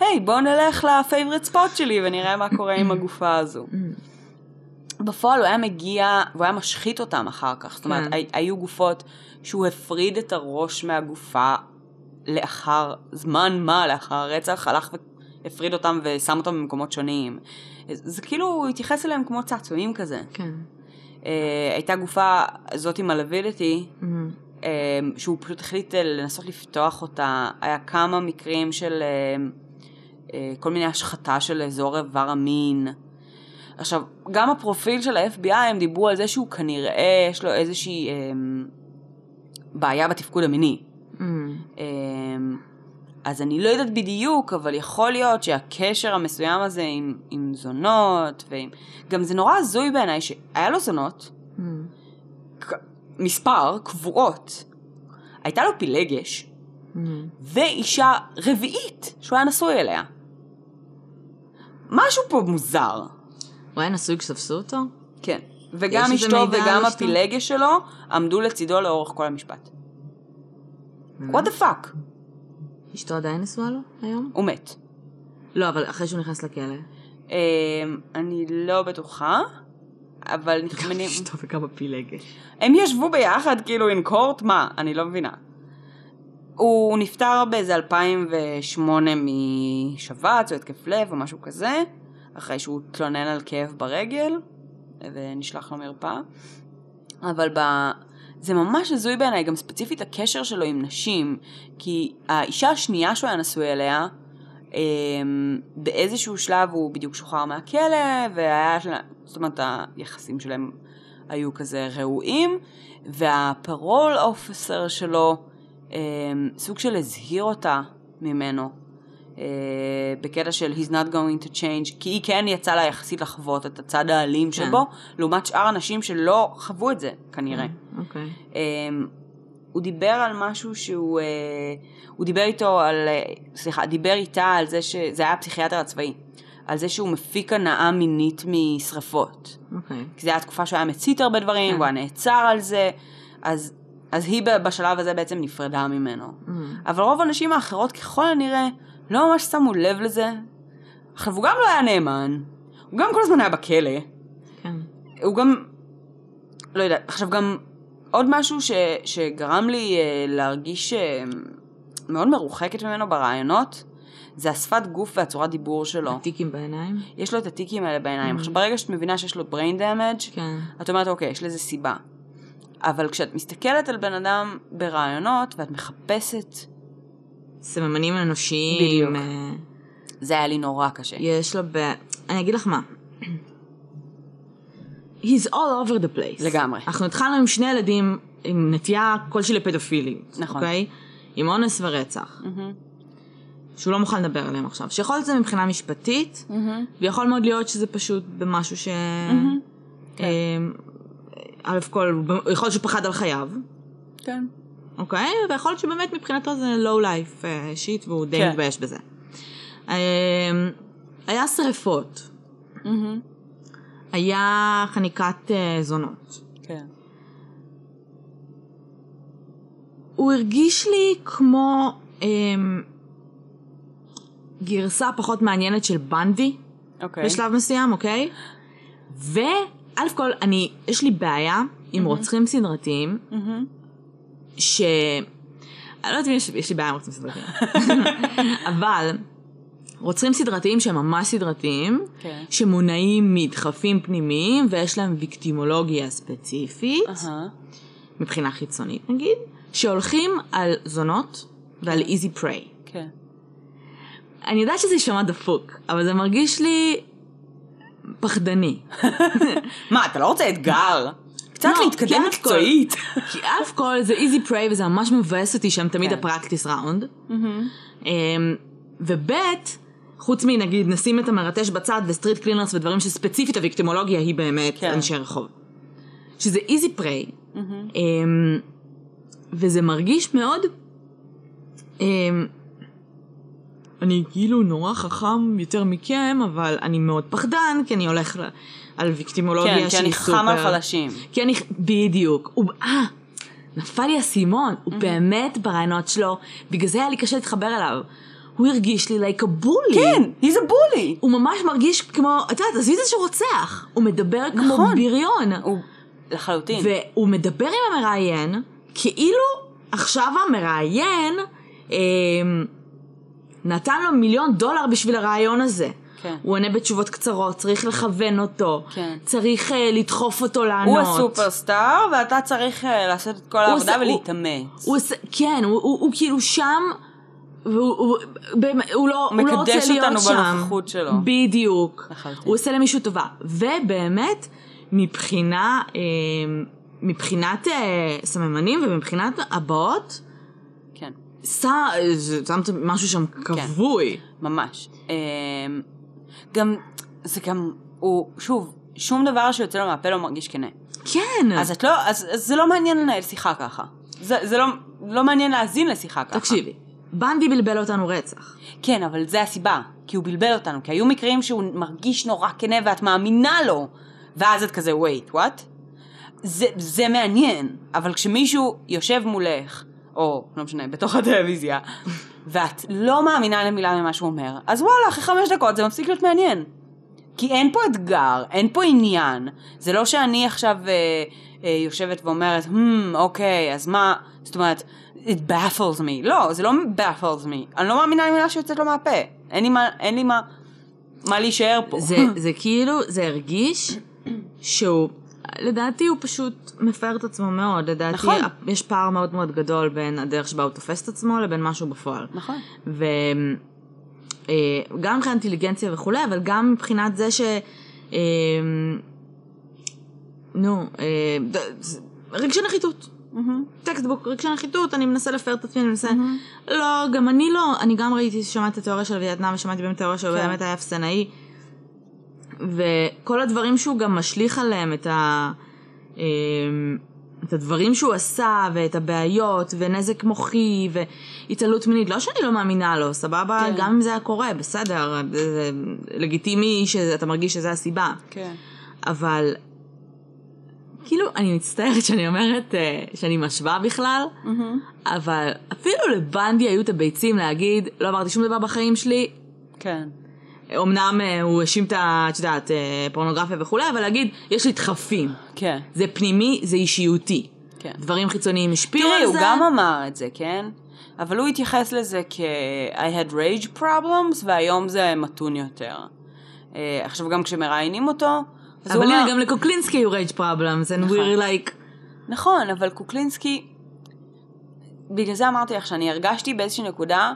היי בוא נלך לפייבריט ספוט שלי ונראה מה קורה עם הגופה הזו. בפועל הוא היה מגיע, והוא היה משחית אותם אחר כך. זאת אומרת, כן. הי- היו גופות שהוא הפריד את הראש מהגופה לאחר זמן מה, לאחר הרצח, הלך והפריד אותם ושם אותם במקומות שונים. זה, כאילו, הוא התייחס אליהם כמו צעצועים כזה. כן. אה, הייתה גופה, זאת עם הלווידיטי, Mm. אה, שהוא פשוט החליט אה, לנסות לפתוח אותה. היה כמה מקרים של אה, אה, כל מיני השחתה של אזור איבר המין. עכשיו, גם הפרופיל של ה-FBI, הם דיברו על זה שהוא כנראה, יש לו איזושהי אה, בעיה בתפקוד המיני. Mm. אה, אז אני לא יודעת בדיוק, אבל יכול להיות שהקשר המסוים הזה עם, עם זונות, ועם... גם זה נורא הזוי בעיניי שהיה לו זונות, Mm. ק- מספר, קבועות. הייתה לו פילגש, Mm. ואישה רביעית שהוא היה נשוי אליה. משהו פה מוזר. הוא היה נשוי כשתפסו אותו? כן. וגם אשתו וגם? הפילגש שלו עמדו לצידו לאורך כל המשפט. what the fuck? אשתו עדיין נשואה לו היום? הוא מת. לא, אבל אחרי שהוא נכנס לכלא. אמ, אני לא בטוחה, אבל נכמנים... אשתו וכמה פילגש. הם ישבו ביחד כאילו in court? מה? אני לא מבינה. הוא נפטר באיזה 2008 משבץ או התקף לב או משהו כזה, אחרי שהוא התלונן על כאב ברגל ונשלח למרפאה. אבל ב... זה ממש הזוי בעיניי, גם ספציפית הקשר שלו עם נשים, כי האישה השנייה שהוא היה נשוי אליה, אמ, באיזשהו שלב הוא בדיוק שוחרר מהכלא, והיה, זאת אומרת, היחסים שלהם היו כזה ראויים, והפרול אופסר שלו אמ, סוג של הזהיר אותה ממנו, בקטע של he's not going to change, כי היא כן יצאה לה יחסית לחוות את הצד האלים כן. שבו, לעומת שאר הנשים שלא חוו את זה, כנראה. אוקיי. אמ, הוא דיבר על משהו שהוא, אה, הוא דיבר איתו על, אה, סליחה, דיבר איתה על זה שזה היה הפסיכיאטר הצבאי, על זה שהוא מפיק הנאה מינית משרפות. אוקיי. כי זו הייתה תקופה שהוא היה מצית הרבה דברים, כן. והוא היה נעצר על זה, אז, אז היא בשלב הזה בעצם נפרדה ממנו. Mm. אבל רוב הנשים האחרות ככל הנראה לא ממש שמו לב לזה. עכשיו הוא גם לא היה נאמן, הוא גם כל הזמן היה בכלא, כן. הוא גם, לא יודעת, עכשיו גם עוד משהו ש, שגרם לי אה, להרגיש אה, מאוד מרוחקת ממנו ברעיונות, זה השפת גוף והצורת דיבור שלו. טיקים בעיניים? יש לו את הטיקים האלה בעיניים. Mm. עכשיו ברגע שאת מבינה שיש לו brain damage, כן. את אומרת אוקיי, יש לזה סיבה. אבל כשאת מסתכלת על בן אדם ברעיונות ואת מחפשת, סממנים אנושיים. בדיוק. אה, זה היה לי נורא קשה. יש לו ב... אני אגיד לך מה. He's all over the place. לגמרי. אנחנו התחלנו עם שני ילדים עם נטייה כלשהי לפדופילים. נכון. אוקיי? עם אונס ורצח. מהמם. שהוא לא מוכן לדבר עליהם עכשיו. שיכול להיות זה מבחינה משפטית, מהמם. ויכול מאוד להיות שזה פשוט במשהו ש... כן. אמ, א' כל, יכול להיות שהוא פחד על חייו, כן. אוקיי? ויכול להיות שבאמת מבחינתו זה life אה, שיט והוא די כן. מתבייש בזה. אמ, היה שריפות, מהמם. היה חניקת אה, זונות. כן. הוא הרגיש לי כמו אמ, גרסה פחות מעניינת של בנדי אוקיי. בשלב מסוים, אוקיי? וא' כל, אני, יש לי בעיה עם רוצחים סדרתיים, מהמם. ש... אני לא יודעת אם יש, יש לי בעיה עם רוצחים סדרתיים, (laughs) אבל רוצחים סדרתיים שהם ממש סדרתיים, כן. שמונעים מדחפים פנימיים ויש להם ויקטימולוגיה ספציפית, אהה. מבחינה חיצונית נגיד, שהולכים על זונות ועל איזי פריי. כן. אני יודעת שזה יישמע דפוק, אבל זה מרגיש לי פחדני. (laughs) מה, אתה לא רוצה אתגר? קצת לא, להתקדם מקצועית. כי אף כל זה איזי פריי וזה ממש מבאס אותי שהם תמיד כן. הפרקטיס ראונד. אמ, וב' חוץ מנגיד נשים את המרטש בצד ו street cleaners ודברים שספציפית הוויקטימולוגיה היא באמת כן. אנשי רחוב. שזה easy prey. אמ, וזה מרגיש מאוד... אמ, אני כאילו נורא חכם יותר מכם, אבל אני מאוד פחדן, כי אני הולך על ויקטימולוגיה כן, כי שהיא אני סופר... חם על חלשים. כי אני... בדיוק. הוא... אה, נפל לי האסימון. הוא באמת ברעיונות שלו, בגלל זה היה לי קשה להתחבר אליו. הוא הרגיש לי like a bully. כן, he's a bully. הוא ממש מרגיש כמו, את יודעת, עזבי זה שהוא רוצח. הוא מדבר כמו נכון. בריון. הוא לחלוטין. והוא מדבר עם המראיין, כאילו עכשיו המראיין אה, נתן לו מיליון דולר בשביל הרעיון הזה. כן. הוא עונה בתשובות קצרות, צריך לכוון אותו, כן. צריך אה, לדחוף אותו הוא לענות. הסופרסטאר, ואתה צריך אה, לעשות את כל העבודה הוא- ולהתאמץ. הוא עושה, כן, הוא, הוא, הוא כאילו שם, והוא הוא, הוא לא, הוא לא רוצה מקדש להיות אותנו שם. בנוכחות שלו. בדיוק. לחלוטין. הוא עושה למישהו טובה. ובאמת, מבחינה, אה, מבחינת אה, סממנים ומבחינת הבאות, כן, ש- שמת משהו שם כבוי. ממש. אמ, גם, זה גם, הוא, שוב, שום דבר שיוצא לו מהפה לא מרגיש כנה. כן. אז את לא, אז, אז זה לא מעניין לנהל שיחה ככה. זה, זה לא, לא מעניין להאזין לשיחה ככה. תקשיבי, בנדי בלבל אותנו רצח. כן, אבל זה הסיבה. כי הוא בלבל אותנו. כי היו מקרים שהוא מרגיש נורא כנה ואת מאמינה לו. ואז את כזה, wait, what? זה, זה מעניין. אבל כשמישהו יושב מולך, או לא משנה, בתוך הטלוויזיה, ואת לא מאמינה למילה ממה שהוא אומר, אז וואלה, אחרי חמש דקות זה מפסיק להיות מעניין. כי אין פה אתגר, אין פה עניין. זה לא שאני עכשיו אה, אה, יושבת ואומרת, hmm, אוקיי, אז מה, זאת אומרת, it baffles me. לא, זה לא baffles me. אני לא מאמינה למילה שיוצאת לו מהפה. אין לי מה, אין לי מה, מה להישאר פה. זה, זה כאילו, זה הרגיש שהוא, לדעתי הוא פשוט מפאר את עצמו מאוד. לדעתי נכון. יש פער מאוד מאוד גדול בין הדרך שבה הוא תופס את עצמו לבין משהו בפועל. נכון. וגם מבחינת אינטליגנציה וכולי, אבל גם מבחינת זה ש... אה, נו, אה, רגשי נחיתות. textbook, רגשי נחיתות, אני מנסה לפאר את עצמי, אני מנסה... לא, גם אני לא, אני גם ראיתי, שמעתי את התיאוריה של וייטנאם, ושמעתי באמת תיאוריה שהוא כן. באמת היה אפסנאי. וכל הדברים שהוא גם משליך עליהם, את ה... אמ, את הדברים שהוא עשה, ואת הבעיות, ונזק מוחי, והתעללות מינית, לא שאני לא מאמינה לו, סבבה? כן. גם אם זה היה קורה, בסדר, זה לגיטימי שאתה מרגיש שזה הסיבה. כן. אבל, כאילו, אני מצטערת שאני אומרת אה, שאני משווה בכלל, מהמם. אבל אפילו לבנדי היו את הביצים להגיד, לא אמרתי שום דבר בחיים שלי, כן. אמנם אה, הוא האשים את ה... את יודעת, אה, פורנוגרפיה וכולי, אבל להגיד, יש לי דחפים. כן. זה פנימי, זה אישיותי. כן. דברים חיצוניים השפיעו תראי, על הוא זה. גם אמר את זה, כן? אבל הוא התייחס לזה כ- I had rage problems, והיום זה מתון יותר. אה, עכשיו גם כשמראיינים אותו, אז הוא אבל אומר... הנה, גם לקוקלינסקי היו rage problems, and נכון. we're like... נכון, אבל קוקלינסקי... בגלל זה אמרתי לך שאני הרגשתי באיזושהי נקודה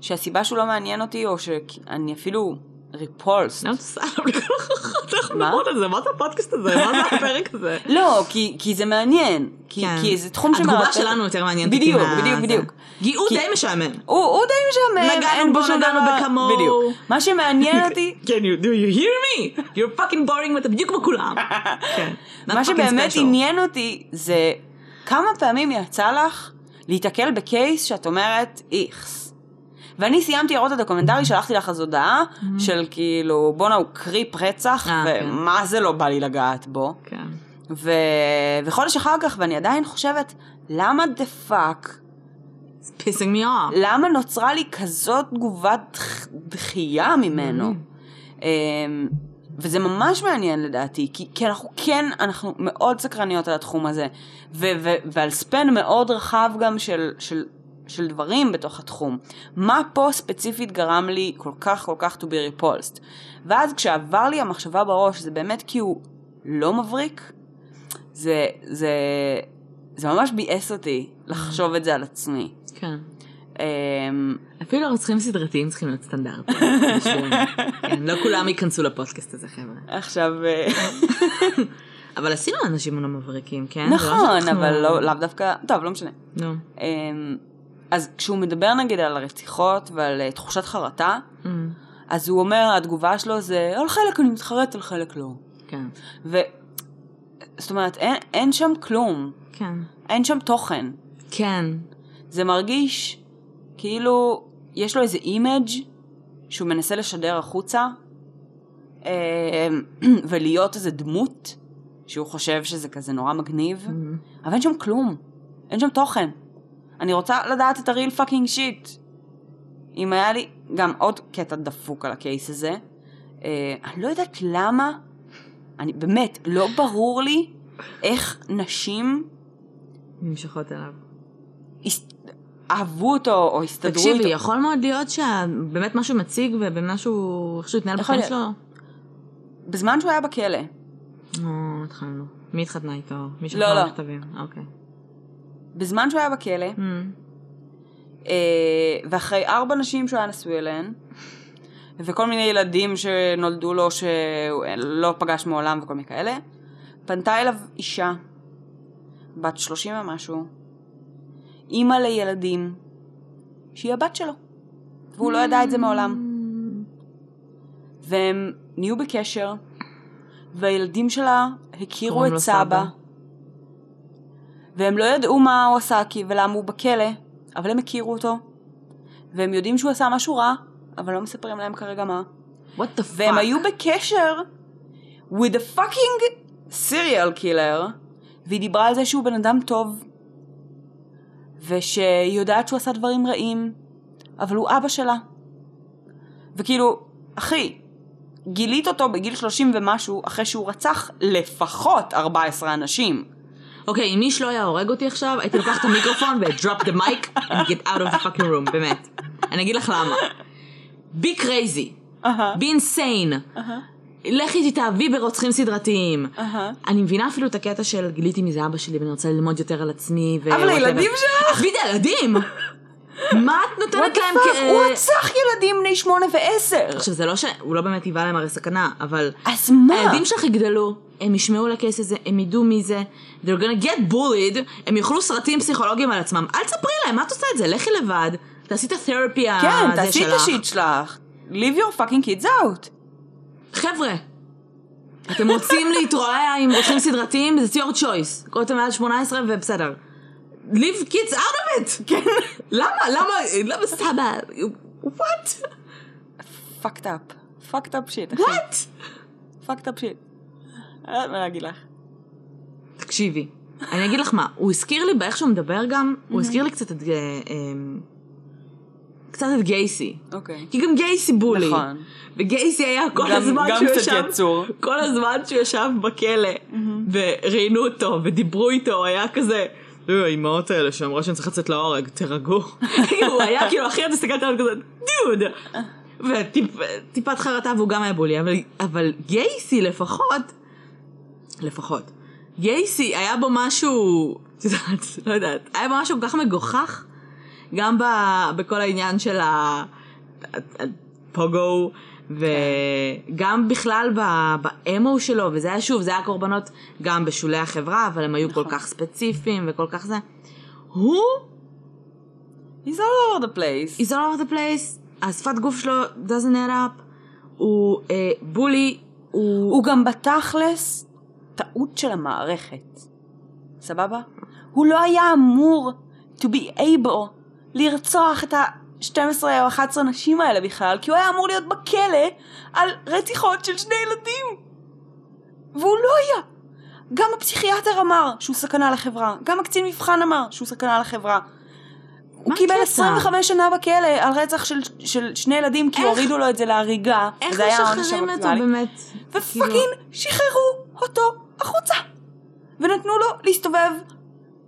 שהסיבה שהוא לא מעניין אותי, או שאני אפילו ריפולס. למה אתה עושה אנחנו מדברות על זה? מה זה הפודקאסט הזה? מה זה הפרק הזה? (laughs) לא, כי, זה מעניין. כי, כן. זה תחום שמרתק. התגובה שלנו יותר מעניינת בדיוק, בדיוק. בדיוק. הוא די משעמם. הוא, די משעמם, נגענו בו נגענו. בכמוהו. בדיוק. מה שמעניין (laughs) אותי, כן, do you hear me? You're fucking boring ואתה בדיוק כמו כולם. (laughs) כן. מה שבאמת. עניין אותי זה כמה פעמים יצא לך להיתקל בקייס שאת אומרת איכס. ואני סיימתי לראות את הדוקומנטרי, שלחתי לך אז הודעה של כאילו בואנה הוא קריפ רצח אה, כן. ומה זה לא בא לי לגעת בו. כן. ו... וחודש אחר כך ואני עדיין חושבת למה the fuck, pissing me off. למה נוצרה לי כזאת תגובת דח- דחייה ממנו. מממ. אמ, וזה ממש מעניין לדעתי, כי, כי אנחנו כן, אנחנו מאוד סקרניות על התחום הזה, ו- ו- ועל span מאוד רחב גם של, של, של דברים בתוך התחום. מה פה ספציפית גרם לי כל כך כל כך to be repulsed? ואז כשעבר לי המחשבה בראש, זה באמת כי הוא לא מבריק, זה, זה, זה ממש ביאס אותי לחשוב את זה על עצמי. כן. אמ, אפילו הרוצחים סדרתיים צריכים להיות. בשבילנו. (laughs) כן, לא כולם ייכנסו לפודקאסט הזה, חבר'ה. עכשיו... אה, (laughs) אבל עשינו אנשים לא מבריקים, כן? לא נכון, אבל לא- לאו דווקא... טוב, לא משנה. אז כשהוא מדבר נגיד על הרציחות ועל אה, תחושת חרטה, מממ, אז הוא אומר, התגובה שלו זה, על חלק אני מתחרט, על חלק לא. כן. ו... זאת אומרת, אין, אין שם כלום, כן. אין שם תוכן. כן. זה מרגיש כאילו יש לו איזה image שהוא מנסה לשדר החוצה, אמ, (clears throat) ולהיות איזה דמות, שהוא חושב שזה כזה נורא מגניב, מממ. אבל אין שם כלום, אין שם תוכן. אני רוצה לדעת את ה real fucking shit. אם היה לי גם עוד קטע דפוק על ה case הזה, אה, אני לא יודעת למה, אני באמת, לא ברור לי איך נשים נמשכות אליו. הס- אהבו אותו או הסתדרו תקשיבי, איתו. יכול מאוד להיות שבאמת משהו מציג ובמשהו, איך שהוא התנהל בחיים שלו. בזמן שהוא היה בכלא, או, התחלנו. מי התחתנה איתו? מי לא, שלחה לא. לו מכתבים? אוקיי. בזמן שהוא היה בכלא, Mm. אה, ואחרי ארבע נשים שהוא היה נשוי אליהן, וכל מיני ילדים שנולדו לו שהוא לא פגש מעולם וכל מיני כאלה, פנתה אליו אישה, בת שלושים ומשהו, אימא לילדים, שהיא הבת שלו, והוא לא ידע את זה מעולם. והם נהיו בקשר, והילדים שלה הכירו את סבא, סבא. והם לא ידעו מה הוא עשה כי ולמה הוא בכלא, אבל הם הכירו אותו, והם יודעים שהוא עשה משהו רע, אבל לא מספרים להם כרגע מה. What the fuck? והם היו בקשר with a fucking serial killer, והיא דיברה על זה שהוא בן אדם טוב, ושהיא יודעת שהוא עשה דברים רעים, אבל הוא אבא שלה. וכאילו, אחי, גילית אותו בגיל 30 ומשהו, אחרי שהוא רצח לפחות 14 אנשים. אוקיי, אם איש לא היה הורג אותי עכשיו, הייתי לוקח את המיקרופון ו-drop the mic and get out of the fucking room, באמת. אני אגיד לך למה. be crazy, אהה, be insane, אהה, לכי תתאהבי ברוצחים סדרתיים. אהה. אני מבינה אפילו את הקטע של גיליתי מי זה אבא שלי ואני רוצה ללמוד יותר על עצמי. אבל. הילדים שלך? עזבי את הילדים! מה את נותנת להם? כ... הוא רצח ילדים בני שמונה ועשר. עכשיו זה לא ש... הוא לא באמת היווה להם הרי סכנה, אבל... אז מה? הילדים שלך יגדלו, הם ישמעו על הקייס הזה, הם ידעו מי זה, they're gonna get bullied, הם יאכלו סרטים פסיכולוגיים על עצמם. אל תספרי להם, מה את עושה את זה? לכי לבד, תעשי את התרפי כן, הזה תעשי את שלך. השיט שלך. leave your fucking kids out. חבר'ה, אתם רוצים להתרועע עם רוצחים סדרתיים? זה your choice. אתם מעל 18 ובסדר. leave kids out of it! כן. למה? למה? למה סבא? what? fucked up. fucked up shit, אחי. what? fucked up shit. אני לא יודעת מה להגיד לך. תקשיבי, אני אגיד לך מה, הוא הזכיר לי באיך שהוא מדבר גם, הוא הזכיר לי קצת את... אה, אמ, קצת את גייסי. אוקיי. כי גם גייסי בולי. נכון. וגייסי היה כל גם- הזמן גם שהוא קצת ישב... יצור. כל הזמן שהוא ישב בכלא, וראיינו אותו, ודיברו איתו, היה כזה... "אה, האימהות האלה שאמרה שאני צריך לצאת להורג, תירגעו. (laughs) הוא היה כאילו, אחי, את מסתכלת עליו כזה, דוד! וטיפת חרטה והוא גם היה בולי, אבל, אבל גייסי לפחות, לפחות, גייסי היה בו משהו, את יודעת, לא יודעת, היה בו משהו כל כך מגוחך, גם ב, בכל העניין של הפוגו, וגם בכלל באמו שלו, וזה היה שוב, זה היה קורבנות גם בשולי החברה, אבל הם היו כל נכון. כך ספציפיים וכל כך זה. הוא, He's all over the place. he's all over the place, השפת גוף שלו doesn't add up, הוא אה, בולי, הוא... הוא גם בתכלס טעות של המערכת. סבבה? הוא לא היה אמור to be able לרצוח את ה-12 או 11 נשים האלה בכלל, כי הוא היה אמור להיות בכלא על רציחות של שני ילדים. והוא לא היה. גם הפסיכיאטר אמר שהוא סכנה לחברה, גם הקצין מבחן אמר שהוא סכנה לחברה. הוא קיבל הקטע? 25 שנה בכלא על רצח של, של שני ילדים כי איך- הורידו לו את זה להריגה. איך משחררים אותו. באמת? כאילו- ופאקינג שחררו אותו החוצה. ונתנו לו להסתובב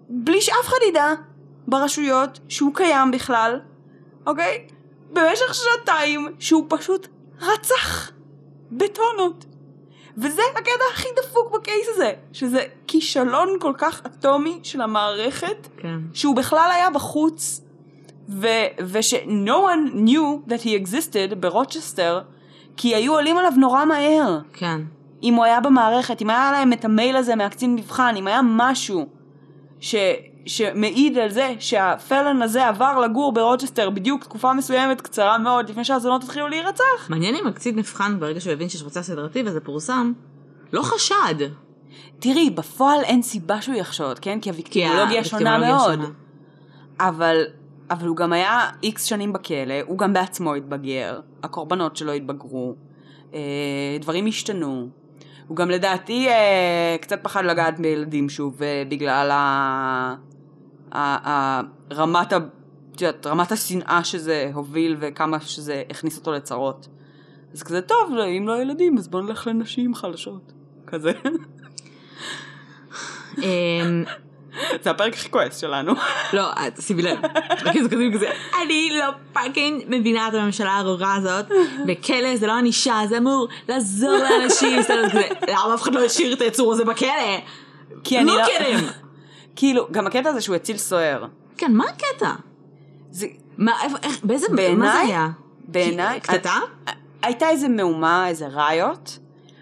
בלי שאף אחד ידע ברשויות שהוא קיים בכלל, אוקיי? במשך שנתיים שהוא פשוט רצח בטונות. וזה הקטע הכי דפוק בקייס הזה, שזה כישלון כל כך אטומי של המערכת, כן. שהוא בכלל היה בחוץ, ו- וש- no one knew that he existed ברוצ'סטר, כי היו עולים עליו נורא מהר. כן. אם הוא היה במערכת, אם היה להם את המייל הזה מהקצין מבחן, אם היה משהו ש, שמעיד על זה שהפלן הזה עבר לגור ברוצ'סטר בדיוק תקופה מסוימת קצרה מאוד לפני שהזונות התחילו להירצח. מעניין אם הקצין נבחן ברגע שהוא הבין שיש רוצח סדרתי וזה פורסם, לא חשד. תראי, בפועל אין סיבה שהוא יחשוד, כן? כי הוויקטימולוגיה שונה מאוד. שונה. אבל, אבל הוא גם היה איקס שנים בכלא, הוא גם בעצמו התבגר, הקורבנות שלו התבגרו, אה, דברים השתנו. הוא גם לדעתי אה, קצת פחד לגעת בילדים שוב, אה, בגלל ה, ה, ה, רמת, ה, יודעת, רמת השנאה שזה הוביל וכמה שזה הכניס אותו לצרות. אז כזה טוב, אם לא ילדים, אז בוא נלך לנשים חלשות. כזה. זה הפרק הכי כועס שלנו. לא, את שימי לב, אני לא fucking מבינה את הממשלה הארורה הזאת, וכלא זה לא ענישה, זה אמור לעזור לאנשים, למה אף אחד לא השאיר את היצור הזה בכלא? כי אני לא לא... (laughs) כאילו, גם הקטע הזה שהוא הציל סוהר. כן, מה הקטע? זה... מה, איך, באיזה, מה זה היה? בעיניי... קטטה? הייתה איזה מהומה, איזה ראיות.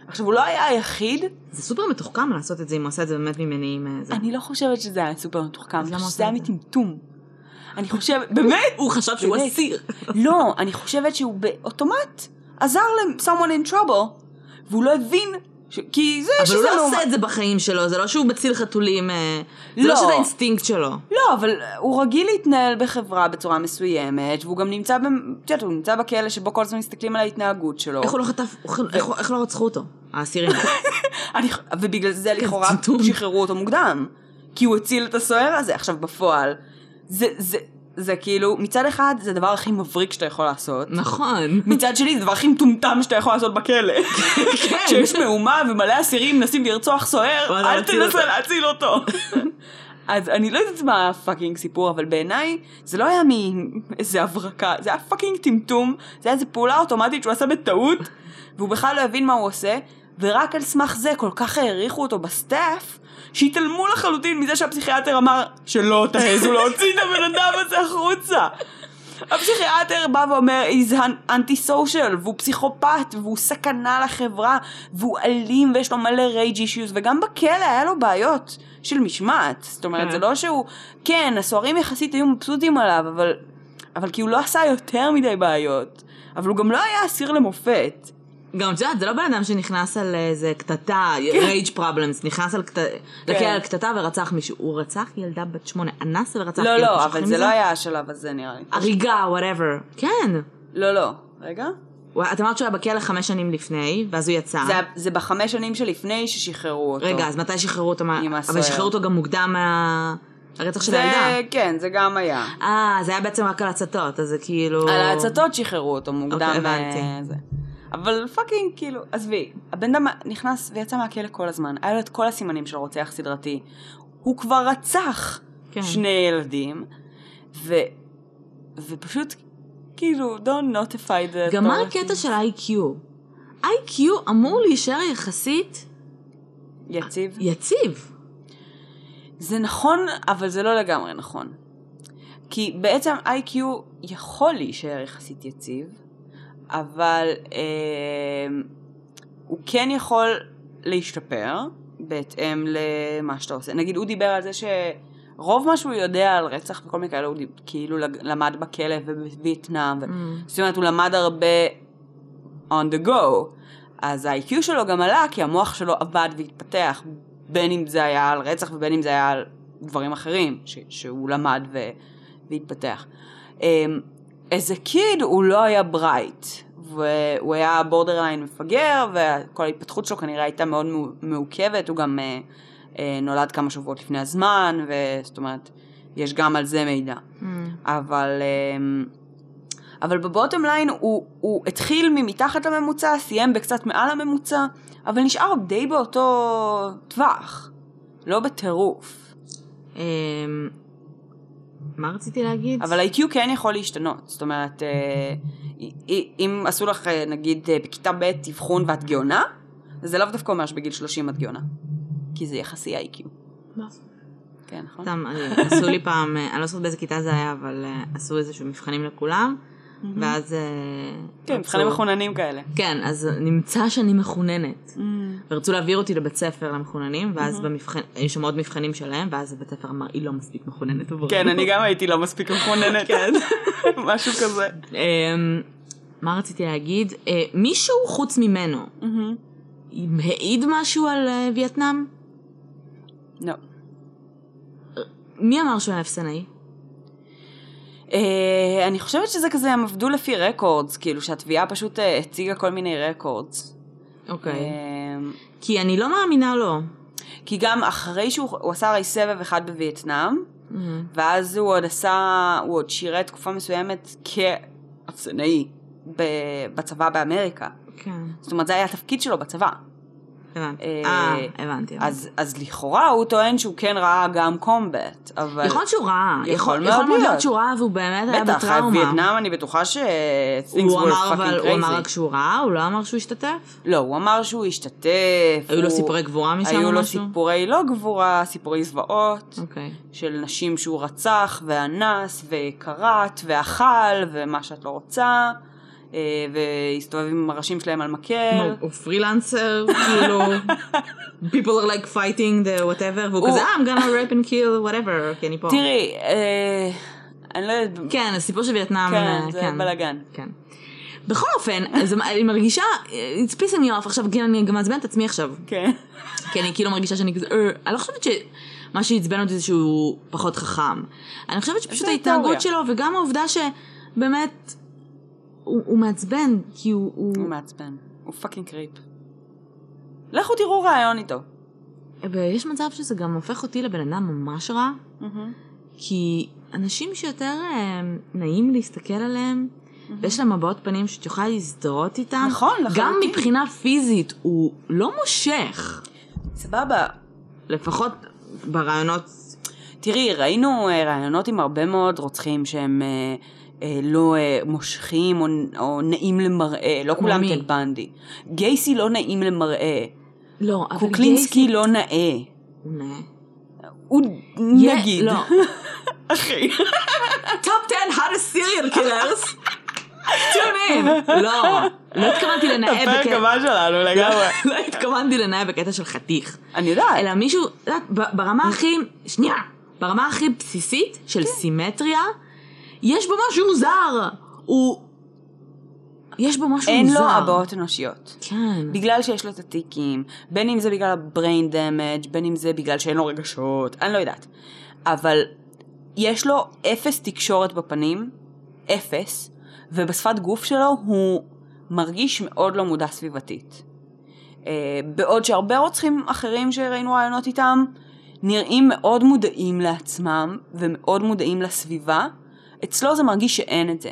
עכשיו, הוא לא היה היחיד. זה סופר מתוחכם לעשות את זה אם הוא עושה את זה באמת ממניעים אה, זה. אני לא חושבת שזה היה סופר מתוחכם, אני חושבת שזה היה? מטמטום. אני חושבת, באמת? הוא חשב שהוא. אסיר. לא, אני חושבת שהוא באוטומט עזר ל-someone in trouble, והוא לא הבין, ש... כי זה אבל שזה הוא לא עושה את זה בחיים שלו, זה לא שהוא מציל חתולים, אה, זה לא. לא שזה האינסטינקט שלו. לא, אבל הוא רגיל להתנהל בחברה בצורה מסוימת, והוא גם נמצא. את יודעת, הוא נמצא בכלא שבו כל הזמן מסתכלים על ההתנהגות שלו. איך הוא לא חטף, איך- איך- לא רצחו אותו? האסירים. (laughs) אני, ובגלל זה לכאורה טמטום. שחררו אותו מוקדם. כי הוא הציל את הסוהר הזה. עכשיו בפועל, זה, זה, זה כאילו, מצד אחד זה הדבר הכי מבריק שאתה יכול לעשות. נכון. מצד שני זה הדבר הכי מטומטם שאתה יכול לעשות בכלא. כשיש מהומה ומלא אסירים מנסים לרצוח סוהר, אל תנסה. להציל אותו. (laughs) אז אני לא יודעת מה ה fucking סיפור, אבל בעיניי זה לא היה מאיזה הברקה, זה היה fucking טמטום, זה היה איזה פעולה אוטומטית שהוא עשה בטעות, והוא בכלל לא הבין מה הוא עושה, ורק על סמך זה כל כך העריכו אותו בסטאפ, שהתעלמו לחלוטין מזה שהפסיכיאטר אמר שלא תעזו להוציא את הבן אדם הזה החוצה. הפסיכיאטר בא ואומר, he's anti-social, והוא פסיכופת, והוא סכנה לחברה, והוא אלים, ויש לו מלא rage issues, וגם בכלא היה לו בעיות של משמעת. זאת אומרת, כן. זה לא שהוא... כן, הסוהרים יחסית היו מבסוטים עליו, אבל... אבל כי הוא לא עשה יותר מדי בעיות. אבל הוא גם לא היה אסיר למופת. גם את יודעת, זה לא בן אדם שנכנס על איזה קטטה, כן. rage problems, נכנס על קטטה, לכלא על קטטה ורצח מישהו. הוא רצח ילדה בת שמונה, אנס ורצח לא, לא, אבל זה? לא היה השלב הזה נראה לי. הריגה, whatever. כן. לא, לא. רגע. את אמרת שהוא היה בכלא חמש שנים לפני, ואז הוא יצא. זה, זה בחמש שנים שלפני ששחררו אותו. רגע, אז מתי שחררו אותו? מה- עם אבל הסוהר. שחררו אותו גם מוקדם מהרצח של זה, הילדה. כן, זה גם היה. אה, זה היה בעצם רק על הצתות, אז זה כאילו... על ההצתות שחררו אותו מוקדם. אוקיי, הבנתי. אה, זה. אבל פאקינג, כאילו, עזבי, הבן אדם נכנס ויצא מהכלא כל הזמן, היה לו את כל הסימנים של רוצח סדרתי. הוא כבר רצח כן. שני ילדים, ו... ופשוט, כאילו, don't notify the... גם מה. הקטע של IQ? IQ אמור להישאר יחסית יציב? יציב. זה נכון, אבל זה לא לגמרי נכון. כי בעצם IQ יכול להישאר יחסית יציב, אבל אה, הוא כן יכול להשתפר בהתאם למה שאתה עושה. נגיד, הוא דיבר על זה שרוב מה שהוא יודע על רצח וכל מיני כאלה, הוא דיב- כאילו למד בכלא ובווייטנאם. ו... Mm. זאת אומרת, הוא למד הרבה on the go. אז ה-IQ שלו גם עלה כי המוח שלו עבד והתפתח, בין אם זה היה על רצח ובין אם זה היה על דברים אחרים ש- שהוא למד ו- והתפתח. אמ, as a kid הוא לא היה bright, והוא היה borderline מפגר, וכל ההתפתחות שלו כנראה הייתה מאוד מעו- מעוכבת, הוא גם אה, אה, נולד כמה שבועות לפני הזמן, וזאת אומרת, יש גם על זה מידע. Mm. אבל, אמ, אבל ב bottom line הוא, הוא התחיל ממתחת לממוצע, סיים בקצת מעל הממוצע, אבל נשאר די באותו טווח, לא בטירוף. מה רציתי להגיד? אבל ה-IQ כן יכול להשתנות, זאת אומרת, אה, אם עשו לך אה, נגיד אה, בכיתה ב' אבחון ואת גאונה, זה לאו דווקא אומר שבגיל 30 את גאונה, כי זה יחסי ה-IQ. כן, נכון? סתם, עשו לי פעם, אני לא זוכרת באיזה כיתה זה היה, אבל עשו איזשהו מבחנים לכולם, ואז... אה, כן, מבחנים מחוננים כאלה. כן, אז נמצא שאני מחוננת. ורצו להעביר אותי לבית ספר למחוננים, ואז במבחן, היו שם עוד מבחנים שלהם, ואז הבית ספר אמר, היא לא מספיק מחוננת עבורנו. כן, אני גם הייתי לא מספיק מחוננת. (laughs) כן. (laughs) משהו כזה. אמ, מה רציתי להגיד? אה, מישהו חוץ ממנו העיד משהו על אה, וייטנאם? לא. מי אמר שהוא היה אפסנאי? אה, אני חושבת שזה כזה, הם עבדו לפי רקורדס, כאילו שהתביעה פשוט אה, הציגה כל מיני רקורדס. אוקיי. אה, כי אני לא מאמינה לו. כי גם אחרי שהוא הוא עשה הרי סבב אחד בווייטנאם, אמ, ואז הוא עוד עשה, הוא עוד שירת תקופה מסוימת כאפסנאי בצבא באמריקה. כן, זאת אומרת, זה היה התפקיד שלו בצבא. הבנתי. אה, אה, הבנתי. אז, אז לכאורה הוא טוען שהוא כן ראה גם קומבט, אבל... יכול להיות שהוא ראה, יכול יכול מאוד להיות. שהוא ראה והוא באמת היה בטח, בטראומה. וייטנאם אני בטוחה ש... הוא אמר אבל, הוא אמר רק. שהוא ראה, הוא לא אמר שהוא השתתף? לא, הוא אמר שהוא השתתף. היו לו סיפורי גבורה משם היו או לו משהו? סיפורי לא גבורה, סיפורי זוועות. אוקיי. של נשים שהוא רצח ואנס וכרת ואכל ומה שאת לא רוצה והסתובב עם הראשים שלהם על מקל. מה, הוא פרילנסר, כאילו, (laughs) people are like fighting the whatever, והוא הוא- כזה, I'm gonna rape and kill whatever, כי אני פה. תראי, אה, אני לא יודעת, כן, הסיפור של וייטנאם, כן, אה, זה כן. בלאגן. כן. בכל אופן, אז אני מרגישה, it's pissing me off עכשיו, כן, אני גם מעצבנת את עצמי עכשיו. כן. כי אני כאילו מרגישה שאני כזה, "אה", אני לא חושבת שמה שעצבן אותי זה שהוא פחות חכם. אני חושבת שפשוט ההתנהגות. שלו, וגם העובדה שבאמת, הוא, הוא מעצבן, כי הוא... הוא... הוא מעצבן, הוא fucking creep. לכו תראו ראיון איתו. ויש מצב שזה גם הופך אותי לבן אדם ממש רע, כי אנשים שיותר אה, נעים להסתכל עליהם, ויש להם הבעות פנים שאת יכולה להזדהות איתם, נכון, גם לחלוטין. מבחינה פיזית הוא לא מושך, סבבה. לפחות בראיונות, תראי, ראינו אה, ראיונות עם הרבה מאוד רוצחים שהם אה, לא אה, מושכים או, או נעים למראה, לא כולם? טד בנדי. גייסי לא נעים למראה. לא, אבל קוקלינסקי לא נאה. הוא. הוא יה- נגיד. לא. (laughs) אחי. top 10 hottest serial killers. לא, לא התכוונתי לנאה הפרק בקטע, הבא שלנו לגמרי. לא התכוונתי לנאה בקטע של חתיך. אני יודעת. אלא מישהו, ברמה הכי, שנייה, ברמה הכי בסיסית של. סימטריה, יש בו משהו מוזר. הוא... יש בו משהו אין מוזר. לו הבעות אנושיות. כן. בגלל שיש לו את התיקים, בין אם זה בגלל ה-brain damage, בין אם זה בגלל שאין לו רגשות, אני לא יודעת. אבל יש לו אפס תקשורת בפנים, אפס, ובשפת גוף שלו הוא מרגיש מאוד לא מודע סביבתית. אה, בעוד שהרבה רוצחים אחרים שראינו רעיונות איתם, נראים מאוד מודעים לעצמם ומאוד מודעים לסביבה, אצלו זה מרגיש שאין את זה.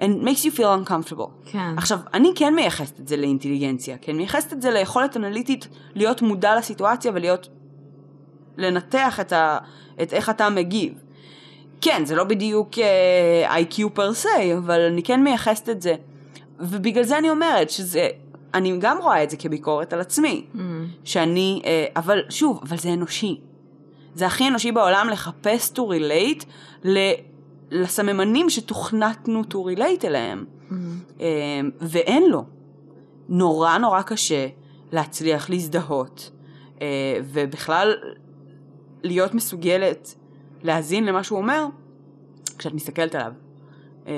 And it makes you feel uncomfortable. כן. עכשיו, אני כן מייחסת את זה לאינטליגנציה, כן מייחסת את זה ליכולת אנליטית להיות מודע לסיטואציה ולהיות... לנתח את, ה, את איך אתה מגיב. כן, זה לא בדיוק אה, IQ פר סי, אבל אני כן מייחסת את זה. ובגלל זה אני אומרת שזה... אני גם רואה את זה כביקורת על עצמי. Mm. שאני... אה, אבל שוב, אבל זה אנושי. זה הכי אנושי בעולם לחפש to relate ל... לסממנים שתוכנתנו to relate אליהם, Mm. אה, ואין לו. נורא נורא קשה להצליח להזדהות, אה, ובכלל להיות מסוגלת להאזין למה שהוא אומר, כשאת מסתכלת עליו. אה,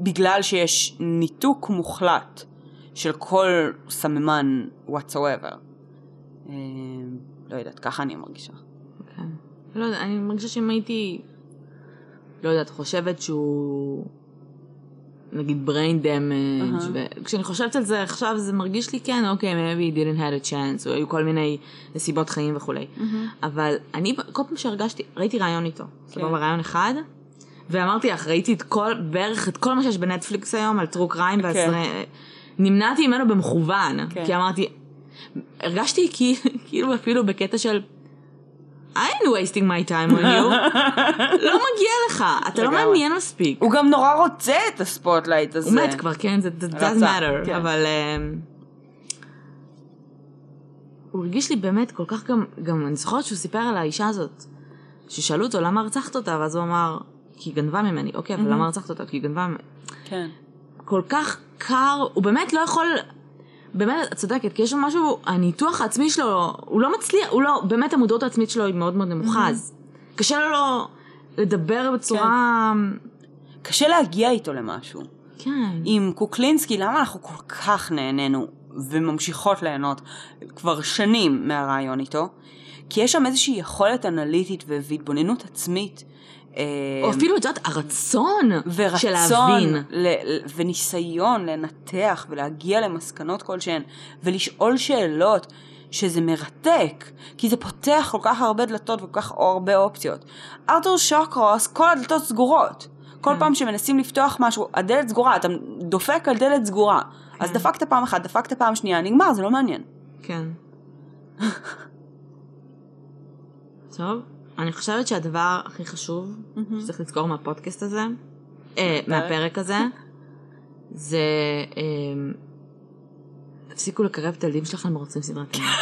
בגלל שיש ניתוק מוחלט של כל סממן whatsoever. אה, לא יודעת, ככה אני מרגישה. כן. לא יודע, אני מרגישה שאם הייתי, לא יודעת, חושבת שהוא, נגיד brain damage, אהה. וכשאני חושבת על זה עכשיו זה מרגיש לי כן, אוקיי, maybe he didn't had a chance, או היו כל מיני נסיבות חיים וכולי. אבל אני, כל פעם שהרגשתי, ראיתי ראיון איתו, סבבה, ראיון אחד, ואמרתי לך, ראיתי את כל, בערך את כל מה שיש בנטפליקס היום על true crime, כן. נמנעתי ממנו במכוון, כן. כי אמרתי, הרגשתי (laughs) כי- כאילו אפילו בקטע של, I ain't wasting my time on you, (laughs) לא מגיע לך, אתה לא. מעניין מספיק. הוא גם נורא רוצה את ה spotlight הזה. הוא מת כבר, כן, זה doesn't matter, כן. אבל אמ, הוא הרגיש לי באמת כל כך גם, גם אני זוכרת שהוא סיפר על האישה הזאת, ששאלו אותו למה רצחת אותה, ואז הוא אמר, כי היא גנבה ממני, אוקיי, אבל למה רצחת אותה? כי היא גנבה ממני. כן. כל כך קר, הוא באמת לא יכול, באמת, את צודקת, כי יש לו משהו, הניתוח העצמי שלו, הוא לא מצליח, הוא לא, באמת המודעות העצמית שלו היא מאוד מאוד נמוכה, אז קשה לו לדבר בצורה, קשה להגיע איתו למשהו. כן, עם קוקלינסקי, למה אנחנו כל כך נהנינו וממשיכות ליהנות כבר שנים מהרעיון איתו? כי יש שם איזושהי יכולת אנליטית והתבוננות עצמית. אה, או אפילו, את יודעת, הרצון של ורצון להבין. ל- ל- וניסיון לנתח ולהגיע למסקנות כלשהן ולשאול שאלות שזה מרתק כי זה פותח כל כך הרבה דלתות וכל כך הרבה אופציות. ארתור שוקרוס כל הדלתות סגורות. כל כן. פעם שמנסים לפתוח משהו הדלת סגורה אתה דופק על דלת סגורה אז כן. דפקת פעם אחת דפקת פעם שנייה נגמר זה לא מעניין. כן. (laughs) טוב, אני חושבת שהדבר הכי חשוב שצריך לזכור מהפודקאסט הזה, אה, מהפרק הזה, זה אה, תפסיקו לקרב את הילדים שלכם בערוצים סדרתיים. (laughs)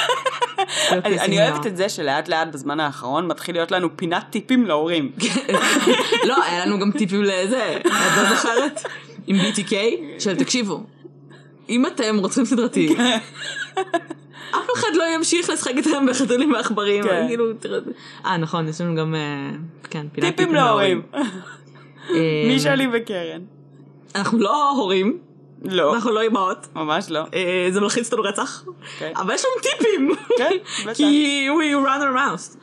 לא אני, אני אוהבת את זה שלאט לאט בזמן האחרון מתחיל להיות לנו פינת טיפים להורים. (laughs) לא, היה לנו גם טיפים לזה, את לא זוכרת? עם BTK, של תקשיבו, אם אתם רוצים סדרתי, (laughs) אף אחד לא ימשיך לשחק איתם בחתולים ועכברים, כן. כאילו, אה נכון, יש לנו גם, אה, כן, פינת טיפים להורים. (laughs) אה, מישלי וקרן. אנחנו לא הורים, לא, אנחנו לא אימהות, ממש לא. אה, זה מלחיץ אותנו רצח, כן. אבל יש לנו טיפים, כן, (laughs) בטח. כי we run our mouth.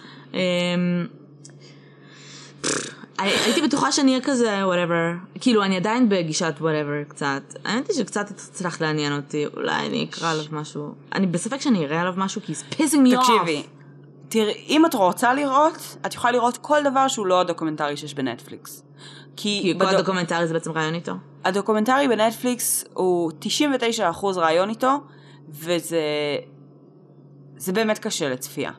הייתי בטוחה שאני אהיה כזה whatever, כאילו אני עדיין בגישת whatever קצת, האמת היא שקצת הצלחת לעניין אותי, אולי אני אקרא עליו משהו, אני בספק שאני אראה עליו משהו כי it's pissing me off. תקשיבי, תראי, אם את רוצה לראות, את יכולה לראות כל דבר שהוא לא הדוקומנטרי שיש בנטפליקס. כי, כי כל הדוקומנטרי זה בעצם ראיון איתו. הדוקומנטרי בנטפליקס הוא 99% ראיון איתו, וזה זה באמת קשה לצפייה.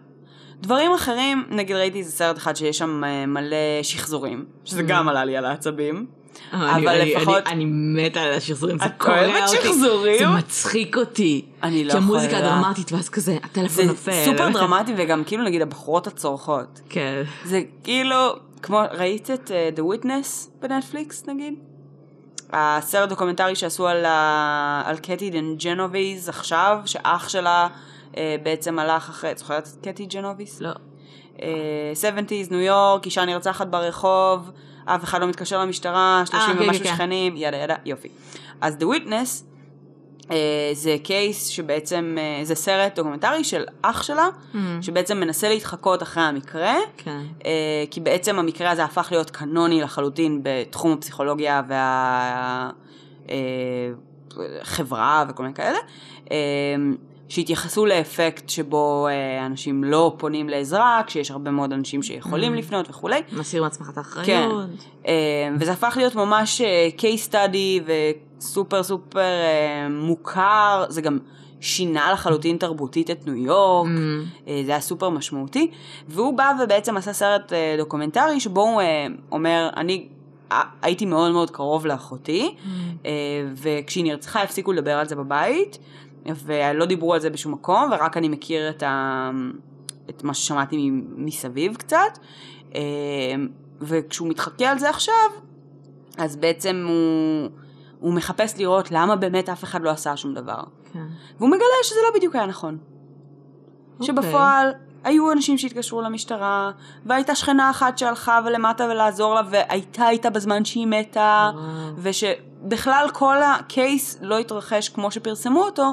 דברים אחרים, נגיד ראיתי איזה סרט אחד שיש שם אה, מלא שחזורים, שזה גם עלה לי על העצבים. אני- אבל אני- לפחות- אני אני מתה על השחזורים, זה את קורע אוהבת אותי. שחזורים? זה מצחיק אותי. אני לא כי המוזיקה יכולה. דרמטית ואז כזה, הטלפון זה נופל. סופר דרמטי וגם כאילו נגיד הבחורות הצורחות. כן. זה כאילו, כמו, ראית את uh, The Witness בנטפליקס נגיד? הסרט דוקומנטרי שעשו על, ה... על קיטי ג'נוביז עכשיו, שאח שלה בעצם הלך אחרי, את זוכרת את קיטי ג'נוביס? לא. Uh, 70's, ניו יורק, אישה נרצחת ברחוב, אף אחד לא מתקשר למשטרה, 30 כן, ומשהו כן, כן. שכנים, yada yada, יופי. אז The Witness uh, זה case שבעצם, uh, זה סרט דוקומנטרי של אח שלה, Mm. שבעצם מנסה להתחקות אחרי המקרה. כן. אה, כי בעצם המקרה הזה הפך להיות קנוני לחלוטין בתחום הפסיכולוגיה והחברה וכל מיני כאלה, אה, שהתייחסו לאפקט שבו אה, אנשים לא פונים לעזרה, כשיש הרבה מאוד אנשים שיכולים Mm. לפנות וכולי. מסיר מעצמך את האחריות. כן. אה, וזה הפך להיות ממש אה, case study וסופר סופר אה, מוכר, זה גם שינה לחלוטין תרבותית את ניו יורק. Mm. אה, זה היה סופר משמעותי, והוא בא ובעצם עשה סרט אה, דוקומנטרי שבו הוא אה, אומר, אני אה, הייתי מאוד מאוד קרוב לאחותי, Mm. אה, וכשהיא נרצחה הפסיקו לדבר על זה בבית, ולא דיברו על זה בשום מקום, ורק אני מכיר את, ה... את מה ששמעתי מסביב קצת. אה, וכשהוא מתחכה על זה עכשיו, אז בעצם הוא, הוא מחפש לראות למה באמת אף אחד לא עשה שום דבר. כן. והוא מגלה שזה לא בדיוק היה נכון. אוקיי. שבפועל היו אנשים שהתקשרו למשטרה, והייתה שכנה אחת שהלכה ולמטה ולעזור לה, והייתה איתה בזמן שהיא מתה, וואו. ושבכלל כל הקייס לא התרחש כמו שפרסמו אותו,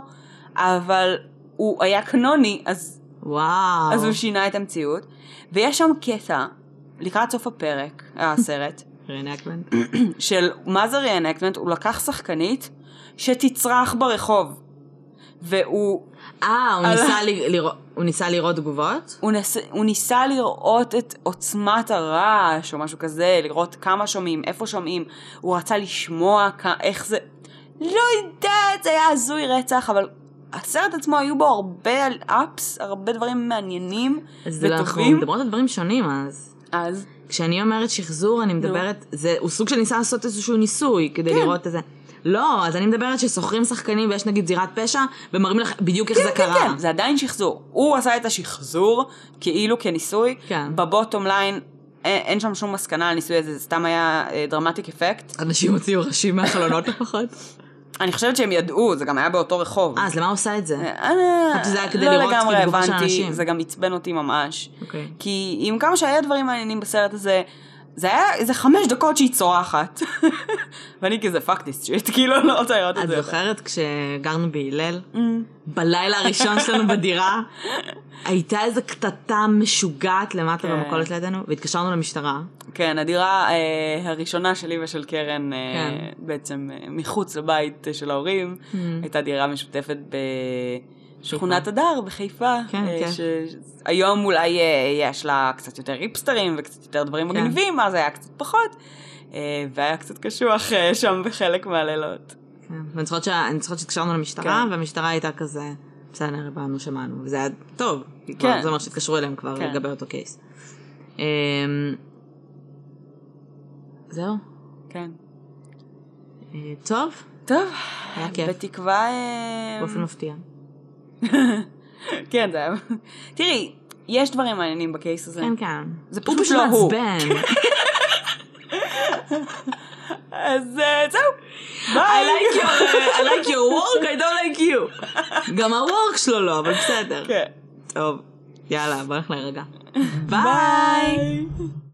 אבל הוא היה קנוני, אז, וואו. אז הוא שינה את המציאות. ויש שם קטע, לקראת סוף הפרק, הסרט, (laughs) רינקמנט. (clears throat) של מה זה ריאנקמנט, הוא לקח שחקנית שתצרח ברחוב. והוא אה, הוא על- ניסה ל- לראות- הוא ניסה לראות תגובות? הוא, נס... הוא ניסה לראות את עוצמת הרעש או משהו כזה, לראות כמה שומעים, איפה שומעים, הוא רצה לשמוע כ... איך זה... לא יודעת, זה היה הזוי רצח, אבל הסרט עצמו היו בו הרבה אפס, הרבה דברים מעניינים אז אנחנו וטובים. מדברות על דברים שונים אז. אז כשאני אומרת שחזור, אני מדברת, זה, הוא סוג של ניסה לעשות איזשהו ניסוי כדי כן. לראות את זה. לא, אז אני מדברת ששוכרים שחקנים ויש נגיד זירת פשע, ומראים לך בדיוק איך זה כן, קרה. כן, זה עדיין שחזור. הוא עשה את השחזור כאילו כניסוי. כן. בבוטום ליין אין, אין שם שום מסקנה על הניסוי הזה, זה סתם היה dramatic effect. אנשים הוציאו ראשים מהחלונות (laughs) לפחות. אני חושבת שהם ידעו, זה גם היה באותו רחוב. אה, אז למה עושה את זה? אה, שזה היה כדי לא לראות כאילו של אנשים. זה גם עצבן אותי ממש. אוקיי. כי עם כמה שהיה דברים מעניינים בסרט הזה, זה היה איזה חמש דקות שהיא צורחת. (laughs) ואני כזה fuck this shit, כאילו לא רוצה לראות את את זה. זוכרת כשגרנו בהלל? Mm. בלילה הראשון שלנו בדירה, (laughs) הייתה איזו קטטה משוגעת למטה כן. במכולת לידינו, והתקשרנו למשטרה. כן, הדירה אה, הראשונה שלי ושל קרן, אה, כן. בעצם אה, מחוץ לבית של ההורים, Mm. הייתה דירה משותפת בשכונת הדר בחיפה. כן, אה, כן. שהיום אולי אה, יש לה קצת יותר היפסטרים וקצת יותר דברים כן. מגניבים, אז היה קצת פחות. אה, והיה קצת קשוח אה, שם בחלק מהלילות. כן. ואני זוכרת שהתקשרנו למשטרה, כן. והמשטרה הייתה כזה, בסדר, הבנו, שמענו, וזה היה טוב, כן. כבר זה אומר שהתקשרו אליהם כבר כן. לגבי אותו קייס. אמ, זהו, כן. אה, טוב, טוב, היה כיף, בתקווה... אה, באופן מפתיע. (laughs) כן, זה היה... תראי, יש דברים מעניינים בקייס הזה. כן, כן. זה פשוט לא הוא. (laughs) אז אה, זהו. I ביי. like your, uh, I like your work, I don't like you. (laughs) גם הוורק שלו לא, אבל בסדר. כן. טוב, יאללה, בוא נלך להירגע. ביי.